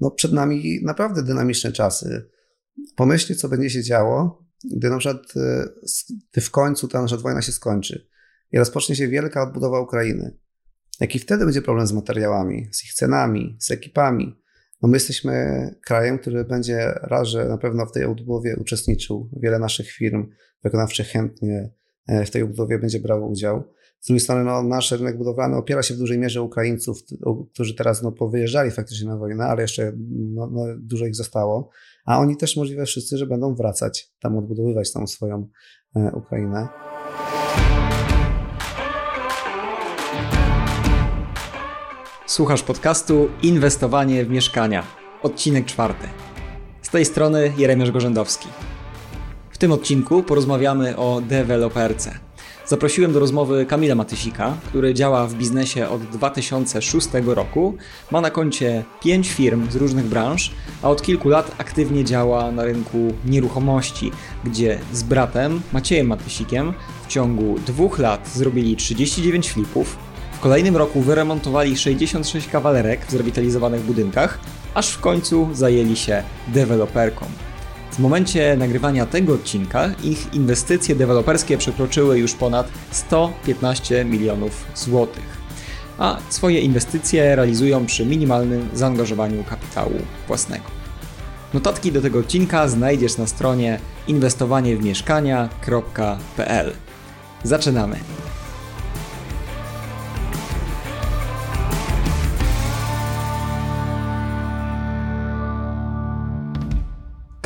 no przed nami naprawdę dynamiczne czasy. Pomyślcie, co będzie się działo, gdy na przykład gdy w końcu ta nasza wojna się skończy i rozpocznie się wielka odbudowa Ukrainy. Jaki wtedy będzie problem z materiałami, z ich cenami, z ekipami? No my jesteśmy krajem, który będzie raz, że na pewno w tej odbudowie uczestniczył. Wiele naszych firm wykonawczych chętnie e, w tej odbudowie będzie brało udział. Z drugiej strony no, nasz rynek budowlany opiera się w dużej mierze Ukraińców, którzy teraz no, powyjeżdżali faktycznie na wojnę, ale jeszcze no, no, dużo ich zostało. A oni też możliwe wszyscy, że będą wracać tam, odbudowywać tą swoją e, Ukrainę. Słuchasz podcastu Inwestowanie w mieszkania. Odcinek czwarty. Z tej strony Jeremiasz Gorzędowski. W tym odcinku porozmawiamy o deweloperce. Zaprosiłem do rozmowy Kamila Matysika, który działa w biznesie od 2006 roku, ma na koncie 5 firm z różnych branż, a od kilku lat aktywnie działa na rynku nieruchomości, gdzie z bratem Maciejem Matysikiem w ciągu dwóch lat zrobili 39 flipów, w kolejnym roku wyremontowali 66 kawalerek w zrewitalizowanych budynkach, aż w końcu zajęli się deweloperką. W momencie nagrywania tego odcinka ich inwestycje deweloperskie przekroczyły już ponad 115 milionów złotych, a swoje inwestycje realizują przy minimalnym zaangażowaniu kapitału własnego. Notatki do tego odcinka znajdziesz na stronie inwestowaniewmieszkania.pl. Zaczynamy!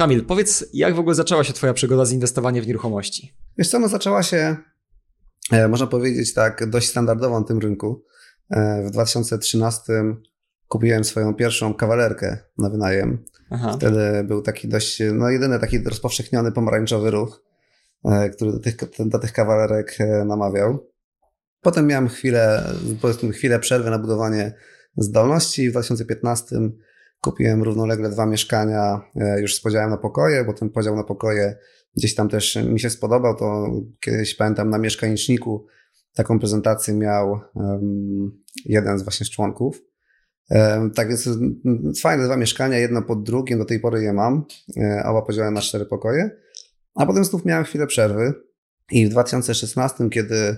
Kamil, powiedz, jak w ogóle zaczęła się Twoja przygoda z inwestowaniem w nieruchomości? Wiesz co, no zaczęła się, e, można powiedzieć tak, dość standardowo na tym rynku. E, w 2013 kupiłem swoją pierwszą kawalerkę na wynajem. Aha. Wtedy był taki dość, no jedyny taki rozpowszechniony pomarańczowy ruch, e, który do tych, do tych kawalerek namawiał. Potem miałem chwilę, powiedzmy chwilę przerwy na budowanie zdolności. W 2015 Kupiłem równolegle dwa mieszkania e, już z podziałem na pokoje, bo ten podział na pokoje gdzieś tam też mi się spodobał. To kiedyś pamiętam na mieszkaniczniku taką prezentację miał jeden z właśnie z członków. Tak więc fajne dwa mieszkania, jedno pod drugim, do tej pory je mam, e, oba podziałem na cztery pokoje. A potem znów miałem chwilę przerwy i w 2016, kiedy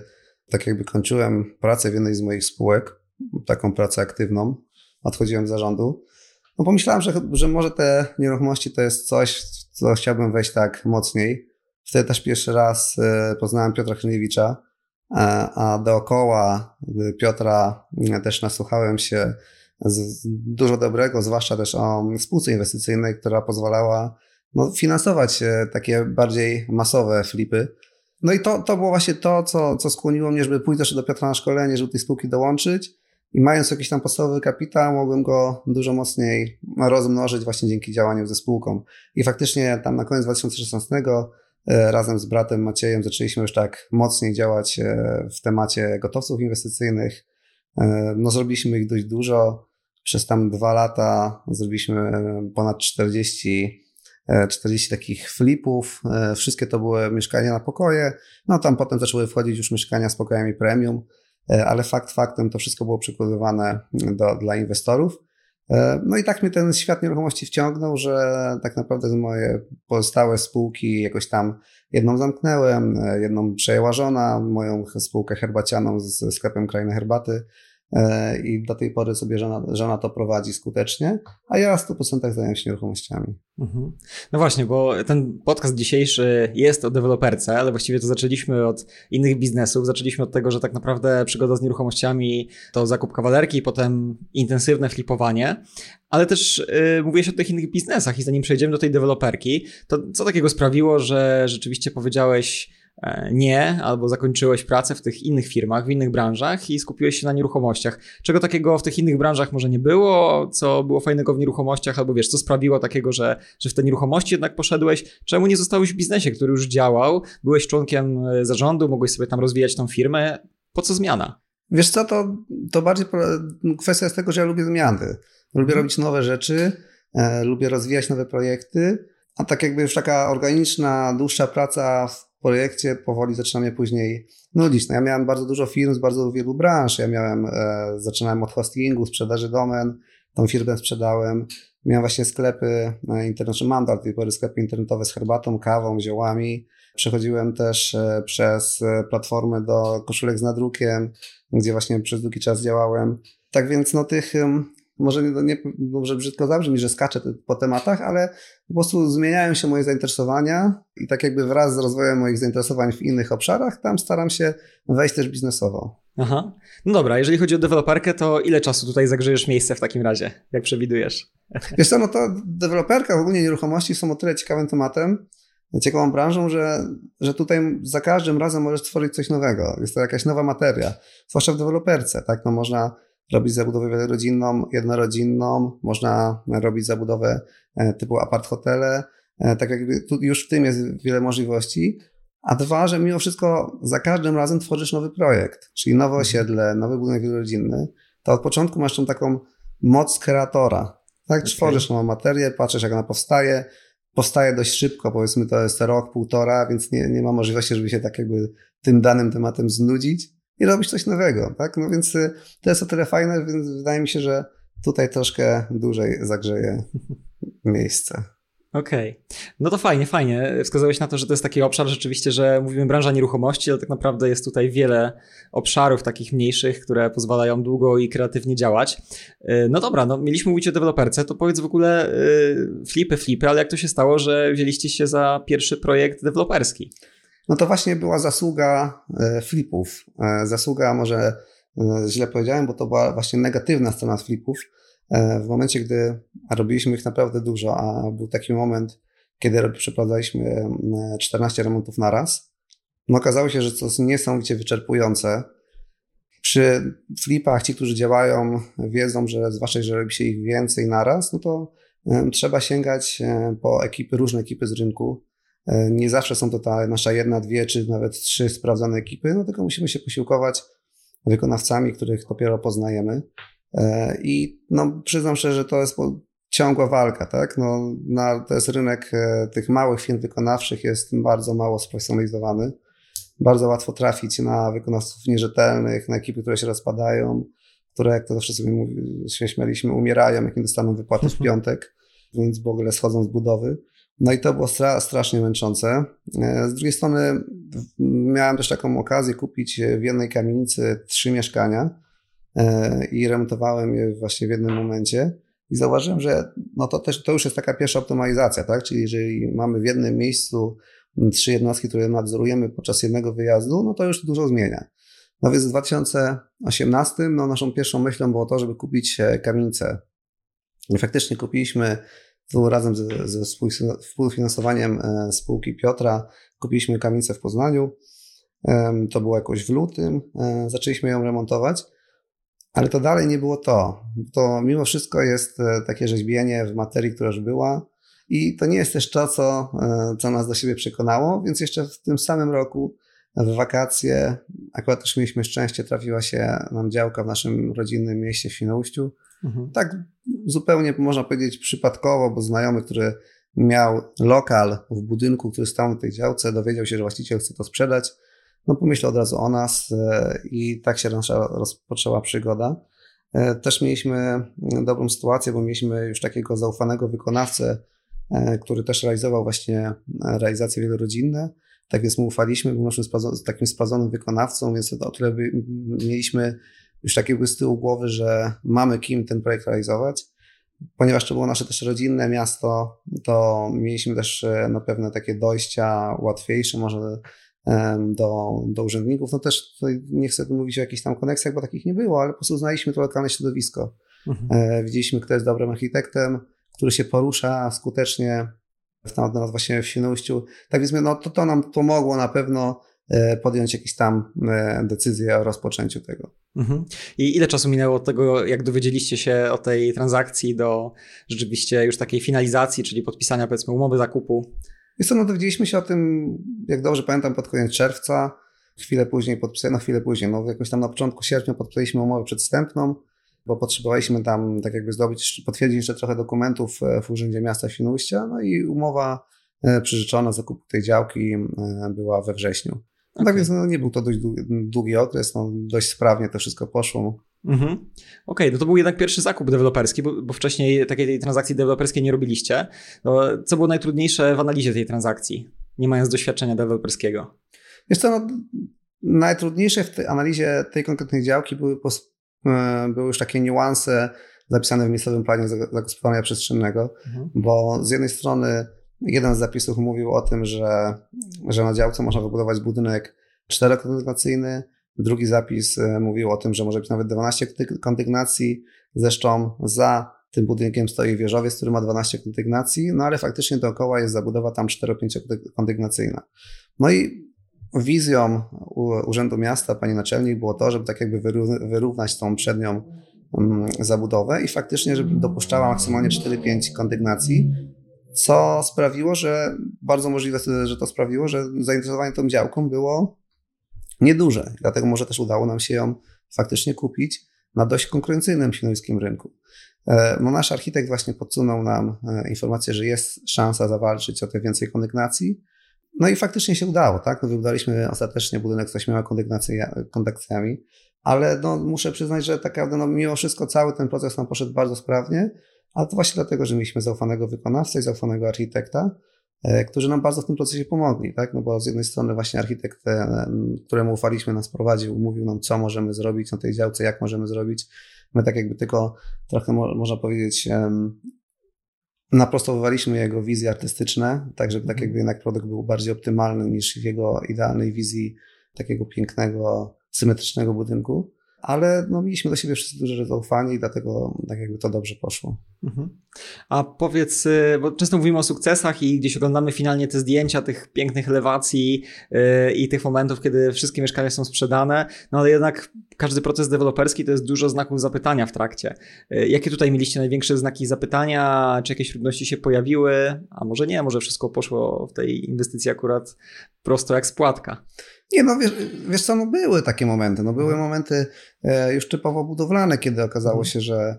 tak jakby kończyłem pracę w jednej z moich spółek, taką pracę aktywną, odchodziłem z zarządu, no pomyślałem, że, że może te nieruchomości to jest coś, co chciałbym wejść tak mocniej. Wtedy też pierwszy raz e, poznałem Piotra Chmielewicza, e, a dookoła Piotra e, też nasłuchałem się dużo dobrego, zwłaszcza też o spółce inwestycyjnej, która pozwalała no, finansować takie bardziej masowe flipy. No i to, to było właśnie to, co, co skłoniło mnie, żeby pójść też do Piotra na szkolenie, żeby tej spółki dołączyć. I mając jakiś tam podstawowy kapitał, mogłem go dużo mocniej rozmnożyć właśnie dzięki działaniu ze spółką. I faktycznie tam na koniec 2016 e, razem z bratem Maciejem zaczęliśmy już tak mocniej działać e, w temacie gotowców inwestycyjnych. E, no zrobiliśmy ich dość dużo. Przez tam dwa lata zrobiliśmy ponad 40 40 takich flipów. Wszystkie to były mieszkania na pokoje. No tam potem zaczęły wchodzić już mieszkania z pokojami premium. E, ale fakt faktem to wszystko było przekonywane do, dla inwestorów. E, no i tak mnie ten świat nieruchomości wciągnął, że tak naprawdę moje pozostałe spółki jakoś tam jedną zamknęłem, e, jedną przejęła żona, moją spółkę herbacianą ze sklepem Krainy Herbaty i do tej pory sobie żona, żona to prowadzi skutecznie, a ja w 100% zajmuję się nieruchomościami. Mhm. No właśnie, bo ten podcast dzisiejszy jest o deweloperce, ale właściwie to zaczęliśmy od innych biznesów. Zaczęliśmy od tego, że tak naprawdę przygoda z nieruchomościami to zakup kawalerki potem intensywne flipowanie, ale też yy, mówiłeś o tych innych biznesach i zanim przejdziemy do tej deweloperki, to co takiego sprawiło, że rzeczywiście powiedziałeś, E, nie, albo zakończyłeś pracę w tych innych firmach, w innych branżach i skupiłeś się na nieruchomościach. Czego takiego w tych innych branżach może nie było, co było fajnego w nieruchomościach, albo wiesz, co sprawiło takiego, że, że w te nieruchomości jednak poszedłeś? Czemu nie zostałeś w biznesie, który już działał? Byłeś członkiem e, zarządu, mogłeś sobie tam rozwijać tą firmę. Po co zmiana? Wiesz co, to, to bardziej kwestia jest tego, że ja lubię zmiany. Lubię mhm. robić nowe rzeczy, e, lubię rozwijać nowe projekty, a tak jakby już taka organiczna, dłuższa praca w projekcie powoli zaczyna mnie później nudzić. No ja miałem bardzo dużo firm z bardzo wielu branż. Ja miałem, e, zaczynałem od hostingu, sprzedaży domen, tą firmę sprzedałem. Miałem właśnie sklepy internetowe, mam do tej pory sklepy internetowe z herbatą, kawą, ziołami. Przechodziłem też przez platformy do koszulek z nadrukiem, gdzie właśnie przez długi czas działałem. Tak więc no tych może nie, może brzydko zabrzmi, że skaczę po tematach, ale po prostu zmieniają się moje zainteresowania i tak jakby wraz z rozwojem moich zainteresowań w innych obszarach, tam staram się wejść też biznesowo. Aha. No dobra, jeżeli chodzi o deweloperkę, to ile czasu tutaj zagrzejesz miejsce w takim razie, jak przewidujesz? Wiesz co, no to deweloperka, ogólnie nieruchomości są o tyle ciekawym tematem, ciekawą branżą, że, że tutaj za każdym razem możesz stworzyć coś nowego. Jest to jakaś nowa materia, zwłaszcza w deweloperce, tak? No można robić zabudowę wielorodzinną, jednorodzinną, można robić zabudowę e, typu apart hotele, e, tak jakby tu już w tym jest wiele możliwości. A dwa, że mimo wszystko za każdym razem tworzysz nowy projekt, czyli nowe osiedle, nowy budynek wielorodzinny, to od początku masz tą taką moc kreatora. Tak, okay. tworzysz nową materię, patrzysz jak ona powstaje, powstaje dość szybko, powiedzmy to jest rok, półtora, więc nie, nie ma możliwości, żeby się tak jakby tym danym tematem znudzić i robić coś nowego, tak? No więc y, to jest o tyle fajne, więc wydaje mi się, że tutaj troszkę dłużej zagrzeje miejsce. Okej. Okay. No to fajnie, fajnie. Wskazałeś na to, że to jest taki obszar rzeczywiście, że mówimy branża nieruchomości, ale tak naprawdę jest tutaj wiele obszarów takich mniejszych, które pozwalają długo i kreatywnie działać. Y, no dobra, no mieliśmy mówić o deweloperce, to powiedz w ogóle y, flipy, flipy, ale jak to się stało, że wzięliście się za pierwszy projekt deweloperski? No to właśnie była zasługa e, flipów. E, zasługa, może e, źle powiedziałem, bo to była właśnie negatywna strona flipów. W momencie, gdy robiliśmy ich naprawdę dużo, a był taki moment, kiedy przeprowadzaliśmy 14 remontów na raz, no okazało się, że to jest niesamowicie wyczerpujące. Przy flipach ci, którzy działają, wiedzą, że zwłaszcza, że robi się ich więcej naraz, no to trzeba sięgać po ekipy, różne ekipy z rynku. E, nie zawsze są to ta nasza jedna, dwie czy nawet trzy sprawdzone ekipy, no tylko musimy się posiłkować wykonawcami, których dopiero poznajemy. E, I no, przyznam szczerze, że to jest ciągła walka, tak? No, na, to jest rynek e, tych małych firm wykonawczych, jest bardzo mało sprofesjonalizowany. Bardzo łatwo trafić na wykonawców nierzetelnych, na ekipy, które się rozpadają, które, jak to zawsze sobie mówi, się śmialiśmy, umierają, jak nie dostaną wypłaty w piątek, więc w ogóle schodzą z budowy. No i to było stra strasznie męczące. E, z drugiej strony miałem też taką okazję kupić w jednej kamienicy trzy mieszkania e, i remontowałem je właśnie w jednym momencie. I zauważyłem, że no to też to już jest taka pierwsza optymalizacja, tak? Czyli jeżeli mamy w jednym miejscu trzy jednostki, które nadzorujemy podczas jednego wyjazdu, no to już dużo zmienia. No więc w 2018 no naszą pierwszą myślą było to, żeby kupić e, kamienicę. I faktycznie kupiliśmy tu razem ze, ze współfinansowaniem e, spółki Piotra kupiliśmy kamienicę w Poznaniu. To było jakoś w lutym. E, zaczęliśmy ją remontować, ale to dalej nie było to. To mimo wszystko jest e, takie rzeźbienie w materii, która już była. I to nie jest też to, co, co nas do siebie przekonało, więc jeszcze w tym samym roku, w wakacje, akurat też mieliśmy szczęście, trafiła się nam działka w naszym rodzinnym mieście w Świnoujściu. Mhm. Tak zupełnie można powiedzieć przypadkowo, bo znajomy, który miał lokal w budynku, który stał na tej działce, dowiedział się, że właściciel chce to sprzedać, no pomyślał od razu o nas e, i tak się nasza rozpoczęła przygoda. E, też mieliśmy dobrą sytuację, bo mieliśmy już takiego zaufanego wykonawcę, e, który też realizował właśnie realizacje wielorodzinne. Tak więc mu ufaliśmy, był naszym takim sprawdzonym wykonawcą, więc o tyle mieliśmy już takiego z tyłu głowy, że mamy kim ten projekt realizować. Ponieważ to było nasze też rodzinne miasto, to mieliśmy też e, no, pewne takie dojścia łatwiejsze może do, do urzędników. No też nie chcę mówić o jakichś tam koneksjach, bo takich nie było, ale po prostu znaliśmy to lokalne środowisko. Mhm. E, widzieliśmy, kto jest dobrym architektem, który się porusza skutecznie w temat właśnie w Świnoujściu. Tak więc no, to, to nam pomogło na pewno E, podjąć jakieś tam decyzje o rozpoczęciu tego. Mhm. I ile czasu minęło od tego, jak dowiedzieliście się o tej transakcji do rzeczywiście już takiej finalizacji, czyli podpisania powiedzmy umowy zakupu? Wiesz co, no dowiedzieliśmy się o tym, jak dobrze pamiętam, pod koniec czerwca. Chwilę później podpisałem, no chwilę później, no jakoś tam na początku sierpnia podpisaliśmy umowę przedstępną, bo potrzebowaliśmy tam tak jakby zdobyć, potwierdzić jeszcze trochę dokumentów e, w Urzędzie Miasta Świnoujścia, no i umowa przyrzeczona zakupu tej działki była we wrześniu. Okay. Tak więc no, nie był to dość długi, długi okres, no, dość sprawnie to wszystko poszło. Mhm. Okej, okay, no to był jednak pierwszy zakup deweloperski, bo, bo wcześniej takiej transakcji deweloperskiej nie robiliście. No, co było najtrudniejsze w analizie tej transakcji, nie mając doświadczenia deweloperskiego? Jest to no, najtrudniejsze w tej analizie tej konkretnej działki były, e, były już takie niuanse zapisane w miejscowym planie zagospodarowania przestrzennego, mhm. bo z jednej strony jeden z zapisów mówił o tym, że, że na działce można wybudować budynek czterokondygnacyjny, drugi zapis e, mówił o tym, że może być nawet 12 kondygnacji, zresztą za tym budynkiem stoi wieżowiec, który ma 12 kondygnacji, no ale faktycznie dookoła jest zabudowa tam 4-5 kondygnacyjna. No i wizją Urzędu Miasta, pani naczelnik, było to, żeby tak jakby wyrównać tą przednią mm, zabudowę i faktycznie, żeby dopuszczała maksymalnie 4-5 kondygnacji, co sprawiło, że bardzo możliwe, że to sprawiło, że zainteresowanie tą działką było nieduże. Dlatego może też udało nam się ją faktycznie kupić na dość konkurencyjnym świnoujskim rynku. E, no nasz architekt właśnie podsunął nam e, informację, że jest szansa zawalczyć o te więcej kondygnacji. No i faktycznie się udało, tak? No wybudowaliśmy ostatecznie budynek z ośmioma kondygnacjami, ale no muszę przyznać, że tak naprawdę no mimo wszystko cały ten proces nam poszedł bardzo sprawnie, ale to właśnie dlatego, że mieliśmy zaufanego wykonawcę i zaufanego architekta, e, którzy nam bardzo w tym procesie pomogli, tak? No bo z jednej strony właśnie architekt, któremu ufaliśmy, nas prowadził, mówił nam, co możemy zrobić na tej działce, jak możemy zrobić. My tak jakby tylko trochę można powiedzieć naprostowywaliśmy jego wizje artystyczne, tak żeby tak mhm. jakby jednak produkt był bardziej optymalny niż w jego idealnej wizji takiego pięknego, symetrycznego budynku ale no, mieliśmy do siebie wszyscy duże zaufanie i dlatego tak jakby to dobrze poszło. Mhm. A powiedz, y, bo często mówimy o sukcesach i gdzieś oglądamy finalnie te zdjęcia tych pięknych elewacji yy, i tych momentów, kiedy wszystkie mieszkania są sprzedane, no ale jednak każdy proces deweloperski to jest dużo znaków zapytania w trakcie. Yy, jakie tutaj mieliście największe znaki zapytania? Czy jakieś trudności się pojawiły? A może nie, może wszystko poszło w tej inwestycji akurat prosto jak spłatka? Nie, no wiesz, wiesz co, no były takie momenty. No były mhm. momenty e, już typowo budowlane, kiedy okazało mhm. się, że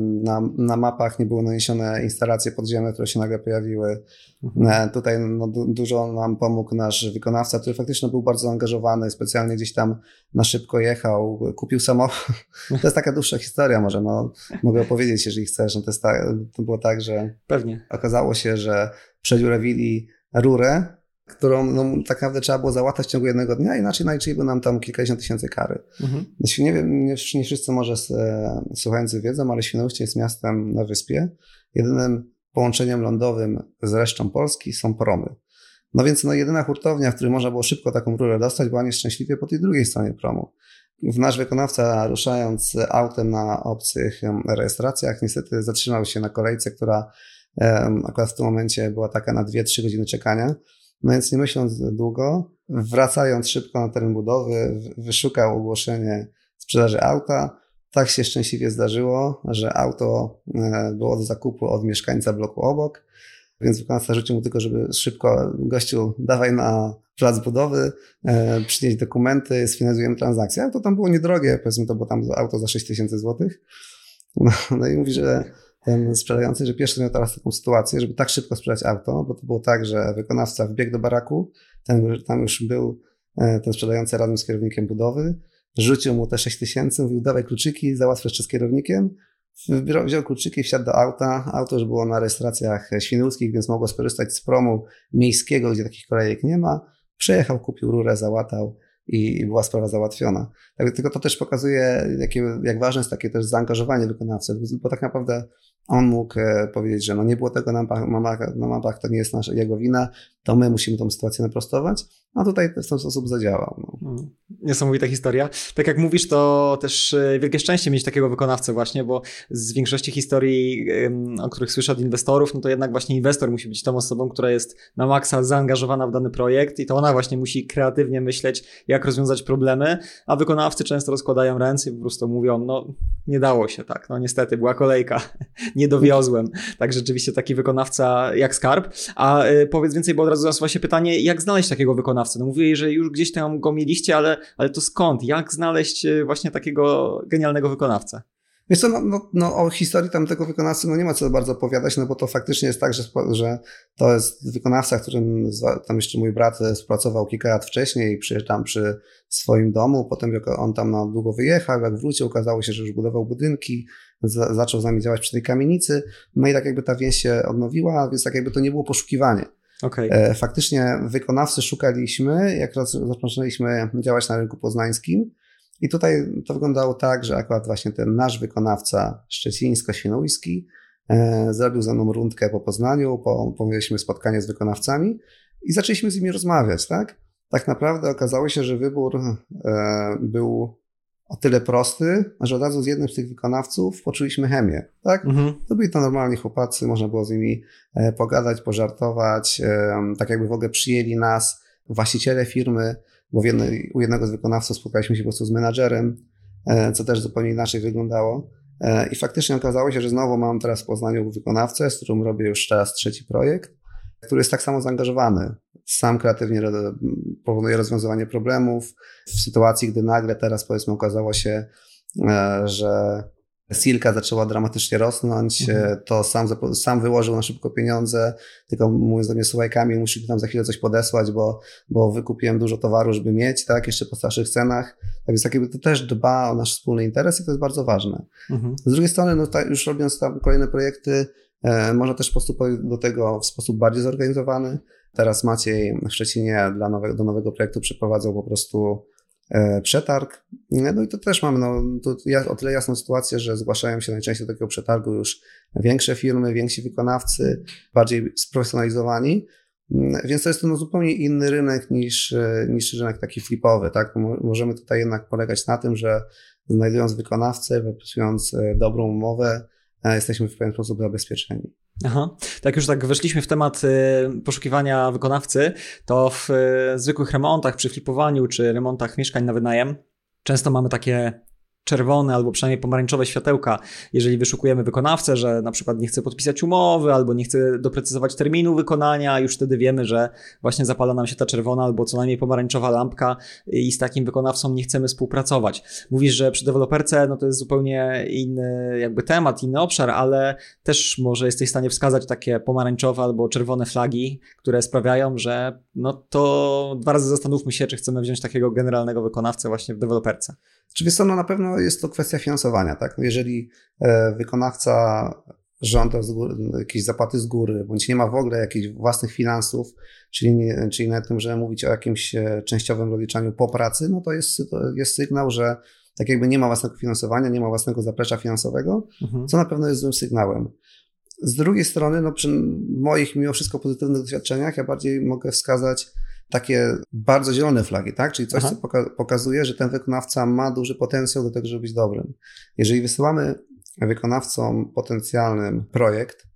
na, na mapach nie były naniesione instalacje podziemne, które się nagle pojawiły. Mhm. E, tutaj no, dużo nam pomógł nasz wykonawca, który faktycznie był bardzo zaangażowany, specjalnie gdzieś tam na szybko jechał, kupił samochód. To jest taka dłuższa historia może, no, mogę opowiedzieć, jeżeli chcesz. No, to, jest ta, to było tak, że Pewnie. okazało się, że przedziurawili rurę którą no, tak naprawdę trzeba było załatać w ciągu jednego dnia, inaczej naliczyliby nam tam kilkadziesiąt tysięcy kary. Mhm. Znaczy, nie wiem, nie, nie wszyscy może e, słuchający wiedzą, ale Świnoujście jest miastem na wyspie. Jedynym połączeniem lądowym z resztą Polski są promy. No więc no, jedyna hurtownia, w której można było szybko taką rurę dostać, była nieszczęśliwie po tej drugiej stronie promu. Nasz wykonawca, ruszając autem na obcych rejestracjach, niestety zatrzymał się na kolejce, która akurat w tym momencie była taka na 2-3 godziny czekania. No więc nie myśląc długo, wracając szybko na teren budowy, wyszukał ogłoszenie sprzedaży auta. Tak się szczęśliwie zdarzyło, że auto e, było do zakupu od mieszkańca bloku obok, więc wykonawca rzucił mu tylko, żeby szybko gościu dawaj na plac budowy, e, przynieść dokumenty, sfinalizujemy transakcję. Auto tam było niedrogie, powiedzmy to było tam auto za 6 tysięcy złotych. No, no i mówi, że ten sprzedający, że pierwszy miał teraz taką sytuację, żeby tak szybko sprzedać auto, bo to było tak, że wykonawca wbiegł do baraku, ten, tam już był e, ten sprzedający razem z kierownikiem budowy, rzucił mu te 6 tysięcy, mówił dawaj kluczyki, załatw jeszcze z kierownikiem, wziął kluczyki, wsiadł do auta, auto już było na rejestracjach świnoujskich, więc mogło skorzystać z promu miejskiego, gdzie takich kolejek nie ma, przejechał, kupił rurę, załatał, i, była sprawa załatwiona. Tak, tylko to też pokazuje, jak ważne jest takie też zaangażowanie wykonawcy, bo tak naprawdę on mógł e, powiedzieć, że no nie było tego na mapach, na mapach to nie jest nasza, jego wina, to my musimy tą sytuację naprostować, a tutaj w ten sposób zadziałał. No. Mm. Niesamowita historia. Tak jak mówisz, to też e, wielkie szczęście mieć takiego wykonawcę właśnie, bo z większości historii, o których słyszę od inwestorów, no to jednak właśnie inwestor musi być tą osobą, która jest na maksa zaangażowana w dany projekt i to ona właśnie musi kreatywnie myśleć, jak rozwiązać problemy, a wykonawcy często rozkładają ręce i po prostu mówią, no nie dało się tak, no niestety, była kolejka, nie dowiozłem. Tak rzeczywiście taki wykonawca jak skarb. A y, powiedz więcej, bo od razu nasuwa się pytanie, jak znaleźć takiego wykonawcę? No mówię, że już gdzieś tam go mieliście, ale, ale to skąd? Jak znaleźć y, właśnie takiego genialnego wykonawcę? Wiesz co, no, no, no, o historii tam tego wykonawcy no nie ma co bardzo opowiadać, no bo to faktycznie jest tak, że, że to jest wykonawca, którym tam jeszcze mój brat współpracował kilka lat wcześniej, przy, tam przy swoim domu, potem on tam na długo wyjechał, jak wrócił, okazało się, że już budował budynki, za, zaczął z nami działać przy tej kamienicy, no i tak jakby ta więź się odnowiła, więc tak jakby to nie było poszukiwanie. Okay. E, faktycznie wykonawcy szukaliśmy, jak zaczęliśmy działać na rynku poznańskim, i tutaj to wyglądało tak, że akurat właśnie ten nasz wykonawca szczecińsko-świnoujski e, zrobił ze mną rundkę po Poznaniu, po, spotkanie z wykonawcami i zaczęliśmy z nimi rozmawiać, tak? Tak naprawdę okazało się, że wybór e, był o tyle prosty, że od razu z jednym z tych wykonawców poczuliśmy chemię, tak? Mhm. To byli to normalni chłopacy, można było z nimi e, pogadać, pożartować, tak jakby w ogóle przyjęli nas, właściciele firmy, bo jednej, u jednego z wykonawców spotkaliśmy się po prostu z menadżerem, e, co też zupełnie inaczej wyglądało. E, I faktycznie okazało się, że znowu mam teraz w Poznaniu wykonawcę, z którym robię już teraz trzeci projekt, który jest tak samo zaangażowany. Sam kreatywnie proponuje rozwiązywanie problemów. W sytuacji, gdy nagle teraz powiedzmy okazało się, e, że Silka zaczęła dramatycznie rosnąć, mhm. to sam, sam wyłożył na szybko pieniądze, tylko mówiąc do mnie, słuchaj Kamil, musisz tam za chwilę coś podesłać, bo, bo wykupiłem dużo towaru, żeby mieć, tak, jeszcze po starszych cenach. Tak więc jakby to też dba o nasz wspólny interes i to jest bardzo ważne. Mhm. Z drugiej strony, no tak, już robiąc tam kolejne projekty, e, można też postępować do tego w sposób bardziej zorganizowany. Teraz Maciej w Szczecinie dla nowego, do nowego projektu przeprowadzał po prostu E, przetarg. No i to też mamy no, to o tyle jasną sytuację, że zgłaszają się najczęściej do takiego przetargu już większe firmy, więksi wykonawcy, bardziej sprofesjonalizowani. Więc to jest to no zupełnie inny rynek niż, niż rynek taki flipowy. Tak? Możemy tutaj jednak polegać na tym, że znajdując wykonawcę, wypisując e, dobrą umowę, e, jesteśmy w pewien sposób zabezpieczeni. Aha. Tak już tak weszliśmy w temat y, poszukiwania wykonawcy, to w y, zwykłych remontach, przy flipowaniu czy remontach mieszkań na wynajem często mamy takie czerwone albo przynajmniej pomarańczowe światełka, jeżeli wyszukujemy wykonawcę, że na przykład nie chce podpisać umowy albo nie chce doprecyzować terminu wykonania, już wtedy wiemy, że właśnie zapala nam się ta czerwona albo co najmniej pomarańczowa lampka i z takim wykonawcą nie chcemy współpracować. Mówisz, że przy deweloperce no to jest zupełnie inny jakby temat, inny obszar, ale też może jesteś w stanie wskazać takie pomarańczowe albo czerwone flagi, które sprawiają, że no to dwa razy zastanówmy się, czy chcemy wziąć takiego generalnego wykonawcę właśnie w deweloperce. Czy wiesz co, no na pewno jest to kwestia finansowania, tak? No jeżeli e, wykonawca żąda jakieś zapłaty z góry, bądź nie ma w ogóle jakichś własnych finansów, czyli, nie, czyli na tym, że mówić o jakimś e, częściowym rozliczaniu po pracy, no to jest, to jest sygnał, że tak jakby nie ma własnego finansowania, nie ma własnego zaplecza finansowego, mhm. co na pewno jest złym sygnałem. Z drugiej strony, no przy moich mimo wszystko pozytywnych doświadczeniach, ja bardziej mogę wskazać takie bardzo zielone flagi, tak? Czyli coś, Aha. co poka pokazuje, że ten wykonawca ma duży potencjał do tego, żeby być dobrym. Jeżeli wysyłamy wykonawcom potencjalnym projekt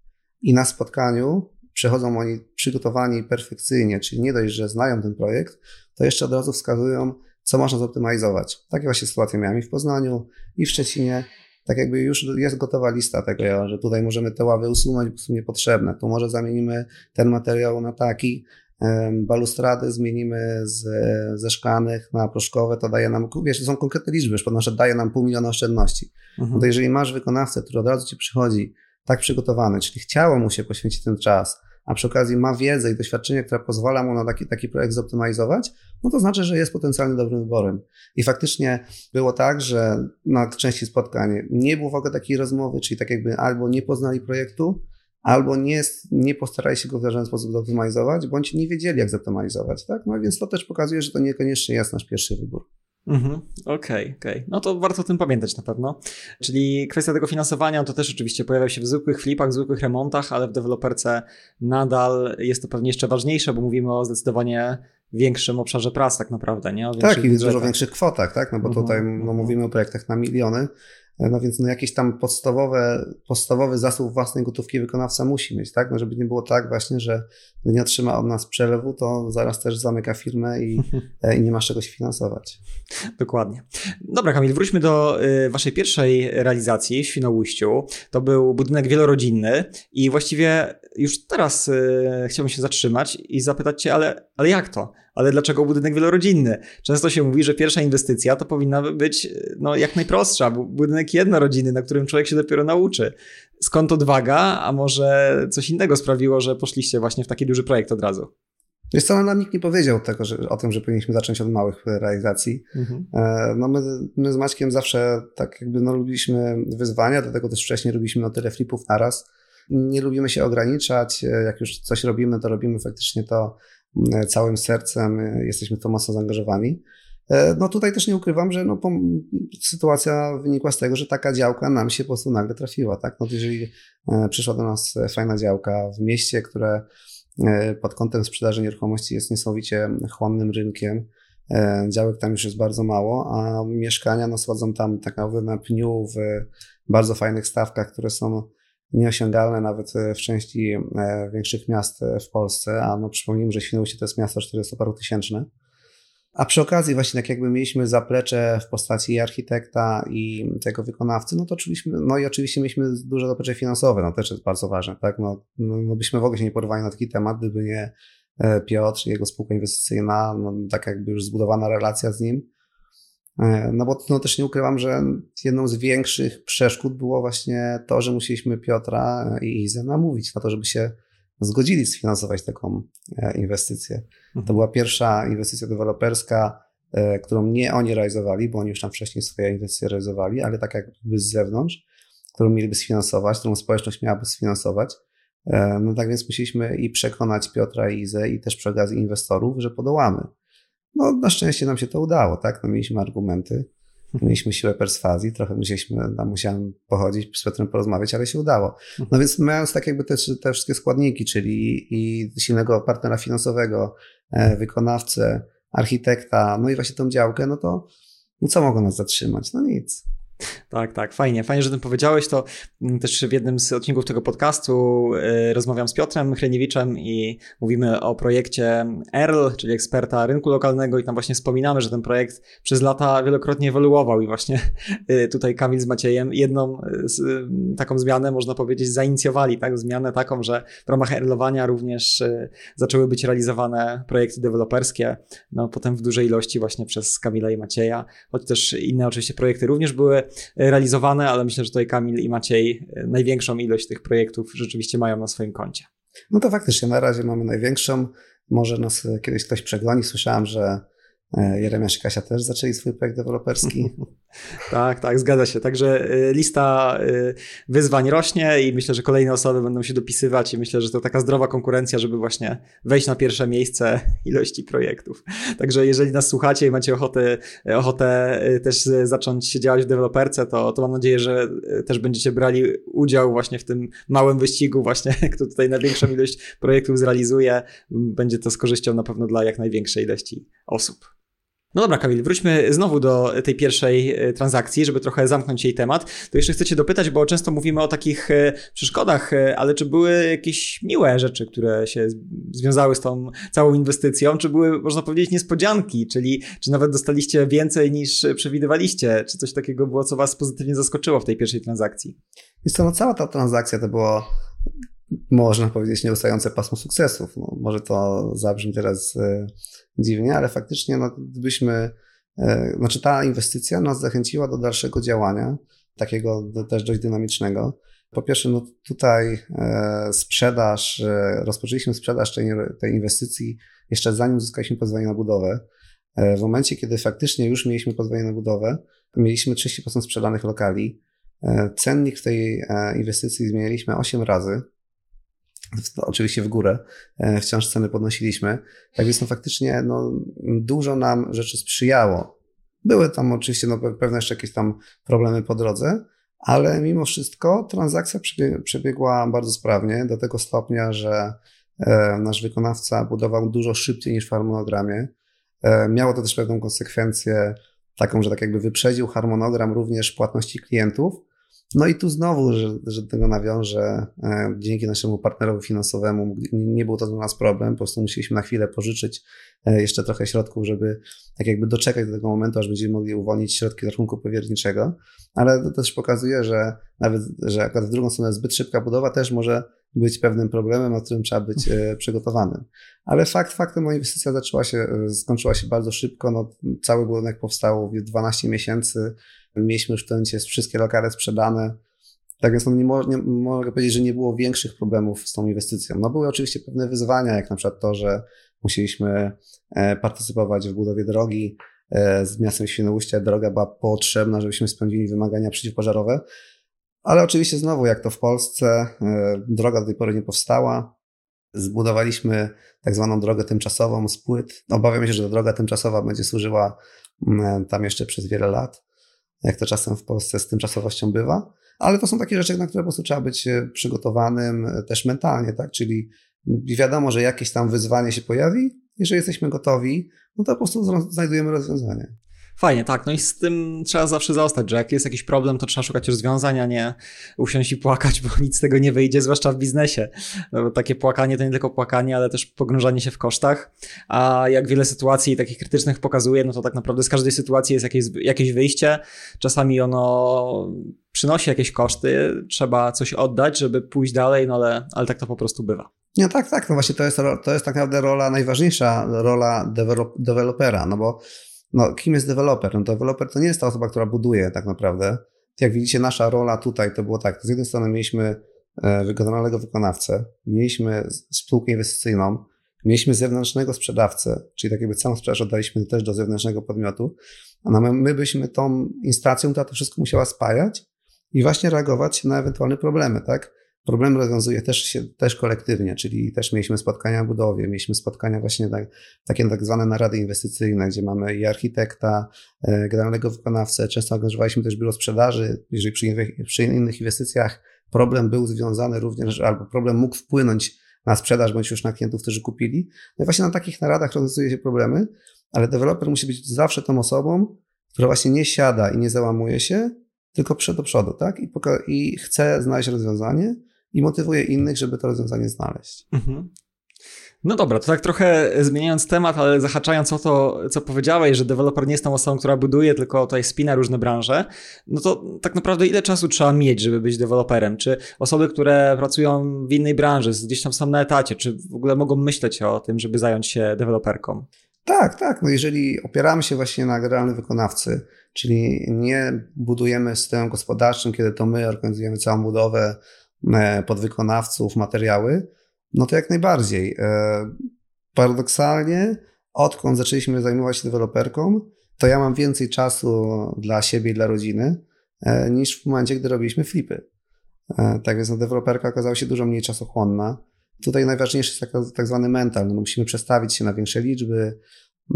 i na spotkaniu przychodzą oni przygotowani perfekcyjnie, czyli nie dość, że znają ten projekt, to jeszcze od razu wskazują, co można zoptymalizować. Takie właśnie sytuacje miałem i w Poznaniu, i w Szczecinie. Tak jakby już jest gotowa lista tego, że tutaj możemy te ławy usunąć, bo są niepotrzebne. Tu może zamienimy ten materiał na taki, balustrady zmienimy z, ze szklanych na proszkowe, to daje nam, wiesz, to są konkretne liczby, już podnoszę, daje nam pół miliona oszczędności. Mhm. No to jeżeli masz wykonawcę, który od razu ci przychodzi tak przygotowany, czyli chciało mu się poświęcić ten czas, a przy okazji ma wiedzę i doświadczenie, które pozwala mu na taki, taki projekt zoptymalizować, no to znaczy, że jest potencjalnie dobrym wyborem. I faktycznie było tak, że na części spotkań nie było w ogóle takiej rozmowy, czyli tak jakby albo nie poznali projektu, albo nie, nie postarali się go w żaden sposób zoptymalizować, bądź nie wiedzieli, jak zoptymalizować. Tak? No więc to też pokazuje, że to niekoniecznie jest nasz pierwszy wybór. Mhm, okej, okay, okej. Okay. No to warto o tym pamiętać na pewno. Czyli kwestia tego finansowania to też oczywiście pojawia się w zwykłych flipach, w zwykłych remontach, ale w deweloperce nadal jest to pewnie jeszcze ważniejsze, bo mówimy o zdecydowanie większym obszarze prac tak naprawdę, nie? Tak, i w dużo większych kwotach, tak? No bo mhm, tutaj no, mhm. mówimy o projektach na miliony, no więc no jakieś tam podstawowe, podstawowy zasób własnej gotówki wykonawca musi mieć, tak? No żeby nie było tak właśnie, że nie otrzyma od nas przelewu, to zaraz też zamyka firmę i, e, i nie ma czegoś finansować. Dokładnie. Dobra Kamil, wróćmy do y, waszej pierwszej realizacji w Świnoujściu. To był budynek wielorodzinny i właściwie już teraz y, chciałbym się zatrzymać i zapytać Cię, ale, ale jak to? Ale dlaczego budynek wielorodzinny? Często się mówi, że pierwsza inwestycja to powinna być no, jak najprostsza, budynek jednorodzinny, na którym człowiek się dopiero nauczy. Skąd odwaga, a może coś innego sprawiło, że poszliście właśnie w taki duży projekt od razu? Wiesz co, nam nikt nie powiedział tego, że, o tym, że powinniśmy zacząć od małych realizacji. Mhm. E, no my, my z Maćkiem zawsze tak jakby no, lubiliśmy wyzwania, dlatego też wcześniej robiliśmy no tyle flipów naraz. Nie lubimy się ograniczać. E, jak już coś robimy, to robimy faktycznie to całym sercem. E, jesteśmy w to mocno zaangażowani. No tutaj też nie ukrywam, że no, sytuacja wynikła z tego, że taka działka nam się po prostu nagle trafiła. Tak? No, jeżeli przyszła do nas fajna działka w mieście, które E, pod kątem sprzedaży nieruchomości jest niesamowicie chłonnym rynkiem. E, działek tam już jest bardzo mało, a mieszkania no, schodzą tam tak naprawdę na pniu w bardzo fajnych stawkach, które są nieosiągalne nawet w części e, większych miast w Polsce, a no przypomnijmy, że Świnoujście to jest miasto 40 paru tysięczne. A przy okazji właśnie tak jakby mieliśmy zaplecze w postaci architekta i tego wykonawcy, no to oczywiście, no i oczywiście mieliśmy duże zaplecze finansowe, no też jest bardzo ważne, tak? No, no, no byśmy w ogóle się nie porwali na taki temat, gdyby nie e, Piotr, jego spółka inwestycyjna, no, tak jakby już zbudowana relacja z nim. E, no bo no, też nie ukrywam, że jedną z większych przeszkód było właśnie to, że musieliśmy Piotra i Izę namówić na to, żeby się zgodzili sfinansować taką e, inwestycję. To mhm. była pierwsza inwestycja deweloperska, e, którą nie oni realizowali, bo oni już tam wcześniej swoje inwestycje realizowali, ale tak jakby z zewnątrz, którą mieliby sfinansować, którą społeczność miałaby sfinansować. No tak więc musieliśmy i przekonać Piotra i Izę i też przy okazji inwestorów, że podołamy. No na szczęście nam się to udało, tak? No, mieliśmy argumenty. Mieliśmy siłę perswazji, trochę musieliśmy, tam musiałem pochodzić, z Piotrem porozmawiać, ale się udało. No więc mając tak jakby te, te wszystkie składniki, czyli i silnego partnera finansowego, e, wykonawcę, architekta, no i właśnie tą działkę, no to no co mogło nas zatrzymać? No nic. Tak, tak, fajnie. Fajnie, że tym powiedziałeś. To mm, też w jednym z odcinków tego podcastu y, rozmawiam z Piotrem Chleniewiczem i mówimy o projekcie ERL, czyli eksperta rynku lokalnego i tam właśnie wspominamy, że ten projekt przez lata wielokrotnie ewoluował i właśnie y, tutaj Kamil z Maciejem jedną y, z, taką zmianę, można powiedzieć, zainicjowali, tak? Zmianę taką, że w ramach ERLowania również zaczęły być realizowane projekty deweloperskie, no potem w dużej ilości właśnie przez Kamila i Macieja, choć też inne oczywiście projekty również były realizowane, ale myślę, że tutaj Kamil i Maciej e, największą ilość tych projektów rzeczywiście mają na swoim koncie. No to faktycznie, na razie mamy największą. Może nas kiedyś ktoś przegoni. Słyszałem, że Jeremiasz i Kasia też zaczęli swój projekt deweloperski. tak, tak, zgadza się. Także e, lista e, wyzwań rośnie i myślę, że kolejne osoby będą się dopisywać i myślę, że to taka zdrowa konkurencja, żeby właśnie wejść na pierwsze miejsce ilości projektów. Także jeżeli nas słuchacie i macie ochotę, ochotę też zacząć działać w deweloperce, to, to mam nadzieję, że też będziecie brali udział właśnie w tym małym wyścigu właśnie, kto tutaj największą ilość projektów zrealizuje. Będzie to z korzyścią na pewno dla jak największej ilości osób. No dobra, Kamil, wróćmy znowu do tej pierwszej e, transakcji, żeby trochę zamknąć jej temat. To jeszcze chcę Cię dopytać, bo często mówimy o takich e, przeszkodach, e, ale czy były jakieś miłe rzeczy, które się związały z tą całą inwestycją? Czy były, można powiedzieć, niespodzianki, czyli czy nawet dostaliście więcej niż przewidywaliście? Czy coś takiego było, co Was pozytywnie zaskoczyło w tej pierwszej transakcji? Jest to, no cała ta transakcja to było można powiedzieć, nieustające pasmo sukcesów. No, może to zabrzmi teraz dziwnie, ale faktycznie, no, gdybyśmy, e, znaczy ta inwestycja nas zachęciła do dalszego działania, takiego też dość dynamicznego. Po pierwsze, no tutaj e, sprzedaż, rozpoczęliśmy sprzedaż tej, tej inwestycji jeszcze zanim uzyskaliśmy pozwolenie na budowę. W momencie, kiedy faktycznie już mieliśmy pozwolenie na budowę, mieliśmy 30% sprzedanych lokali. Cennik w tej inwestycji zmieniliśmy 8 razy oczywiście w górę, e, wciąż ceny podnosiliśmy. Tak więc no faktycznie no, dużo nam rzeczy sprzyjało. Były tam oczywiście no, pewne jeszcze jakieś tam problemy po drodze, ale mimo wszystko transakcja przebiegła bardzo sprawnie, do tego stopnia, że e, nasz wykonawca budował dużo szybciej niż w harmonogramie. E, miało to też pewną konsekwencję taką, że tak jakby wyprzedził harmonogram również płatności klientów, no i tu znowu, że, że tego nawiążę, e, dzięki naszemu partnerowi finansowemu nie był to dla nas problem, po prostu musieliśmy na chwilę pożyczyć e, jeszcze trochę środków, żeby tak jakby doczekać do tego momentu, aż będziemy mogli uwolnić środki z rachunku powierniczego, ale to też pokazuje, że nawet, że akurat w drugą stronę zbyt szybka budowa też może być pewnym problemem, na którym trzeba być e, przygotowanym. Ale fakt faktem, moja inwestycja zaczęła się, skończyła się bardzo szybko. No, cały budynek powstał w 12 miesięcy. Mieliśmy już w tym momencie wszystkie lokale sprzedane. Tak więc no, nie, mo nie, mogę powiedzieć, że nie było większych problemów z tą inwestycją. No były oczywiście pewne wyzwania, jak na przykład to, że musieliśmy e, partycypować w budowie drogi z miastem Świnoujścia. Droga była potrzebna, żebyśmy spełnili wymagania przeciwpożarowe. Ale oczywiście znowu, jak to w Polsce, e, droga do tej pory nie powstała. Zbudowaliśmy tak zwaną drogę tymczasową z płyt. Obawiam się, że ta droga tymczasowa będzie służyła tam jeszcze przez wiele lat, jak to czasem w Polsce z tymczasowością bywa. Ale to są takie rzeczy, na które po prostu trzeba być e, przygotowanym e, też mentalnie, tak? Czyli wiadomo, że jakieś tam wyzwanie się pojawi. Jeżeli jesteśmy gotowi, no to po prostu znajdujemy rozwiązanie. Fajnie, tak. No i z tym trzeba zawsze zostać, że jak jest jakiś problem, to trzeba szukać rozwiązania, nie usiąść i płakać, bo nic z tego nie wyjdzie, zwłaszcza w biznesie. No, takie płakanie to nie tylko płakanie, ale też pogrążanie się w kosztach. A jak wiele sytuacji takich krytycznych pokazuje, no to tak naprawdę z każdej sytuacji jest jakieś, jakieś wyjście. Czasami ono przynosi jakieś koszty, trzeba coś oddać, żeby pójść dalej, no ale, ale tak to po prostu bywa. Nie, tak, tak. No właśnie to jest, to jest tak naprawdę rola, najważniejsza rola dewelop, dewelopera, no bo no, kim jest deweloper? No, deweloper to nie jest ta osoba, która buduje tak naprawdę. Jak widzicie, nasza rola tutaj to było tak. Z jednej strony mieliśmy e, wykonanego wykonawcę, mieliśmy spółkę inwestycyjną, mieliśmy zewnętrznego sprzedawcę, czyli tak jakby całą sprzedaż oddaliśmy też do zewnętrznego podmiotu, a my, my byliśmy tą instancją, która to wszystko musiała spajać i właśnie reagować na ewentualne problemy, tak? Problem rozwiązuje też się też kolektywnie, czyli też mieliśmy spotkania w budowie, mieliśmy spotkania właśnie tak, takie tak zwane narady inwestycyjne, gdzie mamy i architekta, e, generalnego wykonawcę, często angażowaliśmy też biuro sprzedaży, jeżeli przy, przy innych inwestycjach problem był związany również, albo problem mógł wpłynąć na sprzedaż, bądź już na klientów, którzy kupili. No i właśnie na takich naradach rozwiązuje się problemy, ale deweloper musi być zawsze tą osobą, która właśnie nie siada i nie załamuje się, tylko przed do przodu, tak? I, i chce znaleźć rozwiązanie, i motywuje innych, żeby to rozwiązanie znaleźć. Mhm. No dobra, to tak trochę zmieniając temat, ale zahaczając o to, co powiedziałeś, że deweloper nie jest tą osobą, która buduje, tylko tutaj spina różne branże, no to tak naprawdę ile czasu trzeba mieć, żeby być deweloperem? Czy osoby, które pracują w innej branży, gdzieś tam są na etacie, czy w ogóle mogą myśleć o tym, żeby zająć się deweloperką? Tak, tak. No jeżeli opieramy się właśnie na generalnym wykonawcy, czyli nie budujemy systemem gospodarczym, kiedy to my organizujemy całą budowę, podwykonawców, materiały, no to jak najbardziej. E, paradoksalnie, odkąd zaczęliśmy zajmować się deweloperką, to ja mam więcej czasu dla siebie i dla rodziny e, niż w momencie, gdy robiliśmy flipy. Tak więc no, deweloperka okazała się dużo mniej czasochłonna. Tutaj najważniejszy jest tak, zwany mental. No, musimy przestawić się na większe liczby,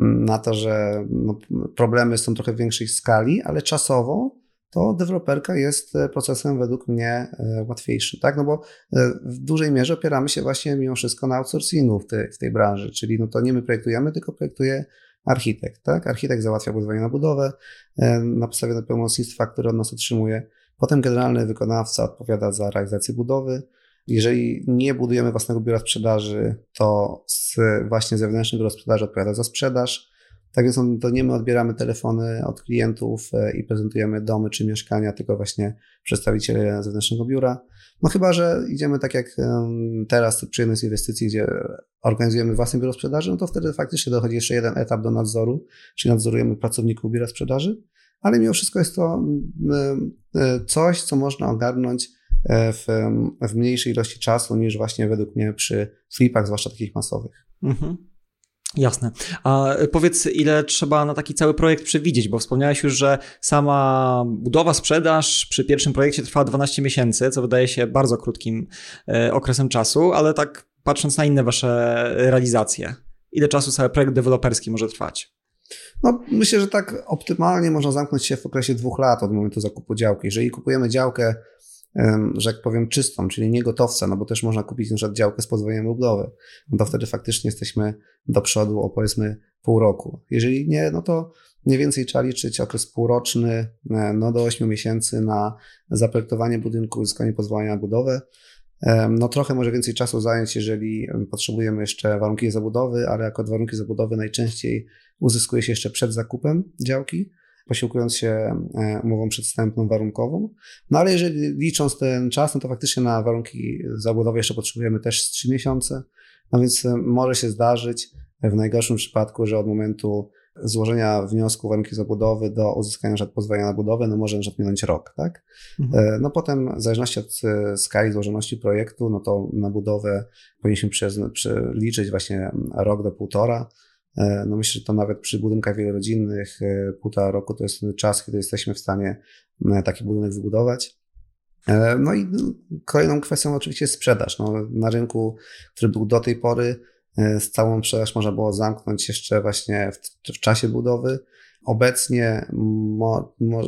na to, że no, problemy są trochę w większej skali, ale czasowo to deweloperka jest e, procesem według mnie e, łatwiejszym, tak? No bo e, w dużej mierze opieramy się właśnie mimo wszystko na outsourcingu w tej, w tej branży, czyli no to nie my projektujemy, tylko projektuje architekt, tak? Architekt załatwia pozwolenie na budowę na podstawie pełnomocnictwa, które od nas otrzymuje. Potem generalny wykonawca odpowiada za realizację budowy. Jeżeli nie budujemy własnego biura sprzedaży, to z właśnie zewnętrznego biura sprzedaży odpowiada za sprzedaż. Tak więc to nie my odbieramy telefony od klientów e, i prezentujemy domy czy mieszkania, tylko właśnie przedstawiciele zewnętrznego biura. No chyba, że idziemy tak jak teraz przy jednej z inwestycji, gdzie organizujemy własne biuro sprzedaży, no to wtedy faktycznie dochodzi jeszcze jeden etap do nadzoru, czyli nadzorujemy pracowników biura sprzedaży, ale mimo wszystko jest to e, coś, co można ogarnąć e, w, w mniejszej ilości czasu niż właśnie według mnie przy flipach, zwłaszcza takich masowych. Mhm. Jasne. A powiedz, ile trzeba na taki cały projekt przewidzieć, bo wspomniałeś już, że sama budowa, sprzedaż przy pierwszym projekcie trwała 12 miesięcy, co wydaje się bardzo krótkim e, okresem czasu, ale tak patrząc na inne wasze realizacje, ile czasu cały projekt deweloperski może trwać? No, myślę, że tak optymalnie można zamknąć się w okresie dwóch lat od momentu zakupu działki. Jeżeli kupujemy działkę że jak powiem, czystą, czyli nie gotowca, no bo też można kupić na przykład działkę z pozwoleniem budowy, no to wtedy faktycznie jesteśmy do przodu o powiedzmy pół roku. Jeżeli nie, no to mniej więcej trzeba liczyć okres półroczny, e, no do 8 miesięcy na zaprojektowanie budynku, uzyskanie pozwolenia na budowę. No trochę może więcej czasu zająć, jeżeli potrzebujemy jeszcze warunki zabudowy, ale jako warunki zabudowy najczęściej uzyskuje się jeszcze przed zakupem działki. Posiłkując się e, umową przedstępną warunkową. No ale jeżeli licząc ten czas, no to faktycznie na warunki zabudowe jeszcze potrzebujemy też 3 miesiące. No więc e, może się zdarzyć w najgorszym przypadku, że od momentu złożenia wniosku warunki zabudowy do uzyskania na pozwolenia na budowę, no może na minąć rok, tak? Mhm. E, no potem w zależności od skali złożoności projektu, no to na budowę powinniśmy przeliczyć właśnie rok do półtora. E, no myślę, że to nawet przy budynkach wielorodzinnych e, półtora roku to jest czas, kiedy jesteśmy w stanie taki budynek wybudować. No i kolejną kwestią oczywiście jest sprzedaż. No, na rynku, który był do tej pory, z całą sprzedaż można było zamknąć jeszcze właśnie w, w czasie budowy. Obecnie mo, mo,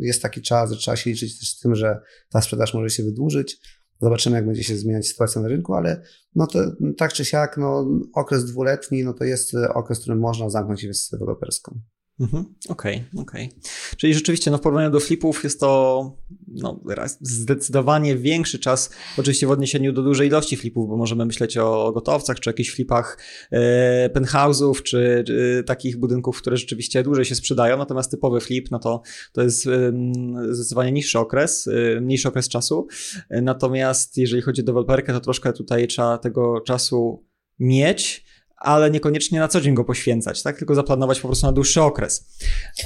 jest taki czas, że trzeba się liczyć też z tym, że ta sprzedaż może się wydłużyć. Zobaczymy, jak będzie się zmieniać sytuacja na rynku, ale no to tak czy siak, no, okres dwuletni no to jest okres, w którym można zamknąć inwestycję deweloperską. Mhm. Okej, okay, okej. Okay. Czyli rzeczywiście no, w porównaniu do flipów jest to no, zdecydowanie większy czas, oczywiście w odniesieniu do dużej ilości flipów, bo możemy myśleć o gotowcach, czy jakichś flipach e, penthouse'ów, czy, takich budynków, które rzeczywiście dłużej się sprzedają, natomiast typowy flip, no to, to jest e, zdecydowanie niższy okres, e, mniejszy okres czasu, natomiast jeżeli chodzi o deweloperkę, to troszkę tutaj trzeba tego czasu mieć, ale niekoniecznie na co dzień go poświęcać, tak? Tylko zaplanować po prostu na dłuższy okres.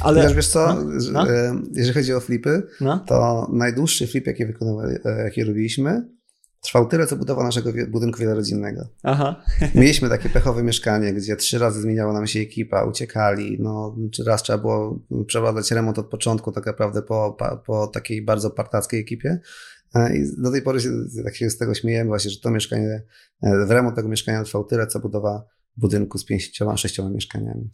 Ale... Wiesz, wiesz co, no? No? jeżeli chodzi o flipy, no? to najdłuższy flip, jaki, e, jaki robiliśmy, trwał tyle, co budowa naszego budynku wielorodzinnego. Aha. Mieliśmy takie pechowe mieszkanie, gdzie trzy razy zmieniała nam się ekipa, uciekali, no, czy raz trzeba było przeprowadzać remont od początku, tak naprawdę po, po takiej bardzo partackiej ekipie. E, I do tej pory się, tak się z tego śmiejemy właśnie, że to mieszkanie, w remont tego mieszkania trwał tyle, co budowa budynku z pięcioma, sześcioma mieszkaniami.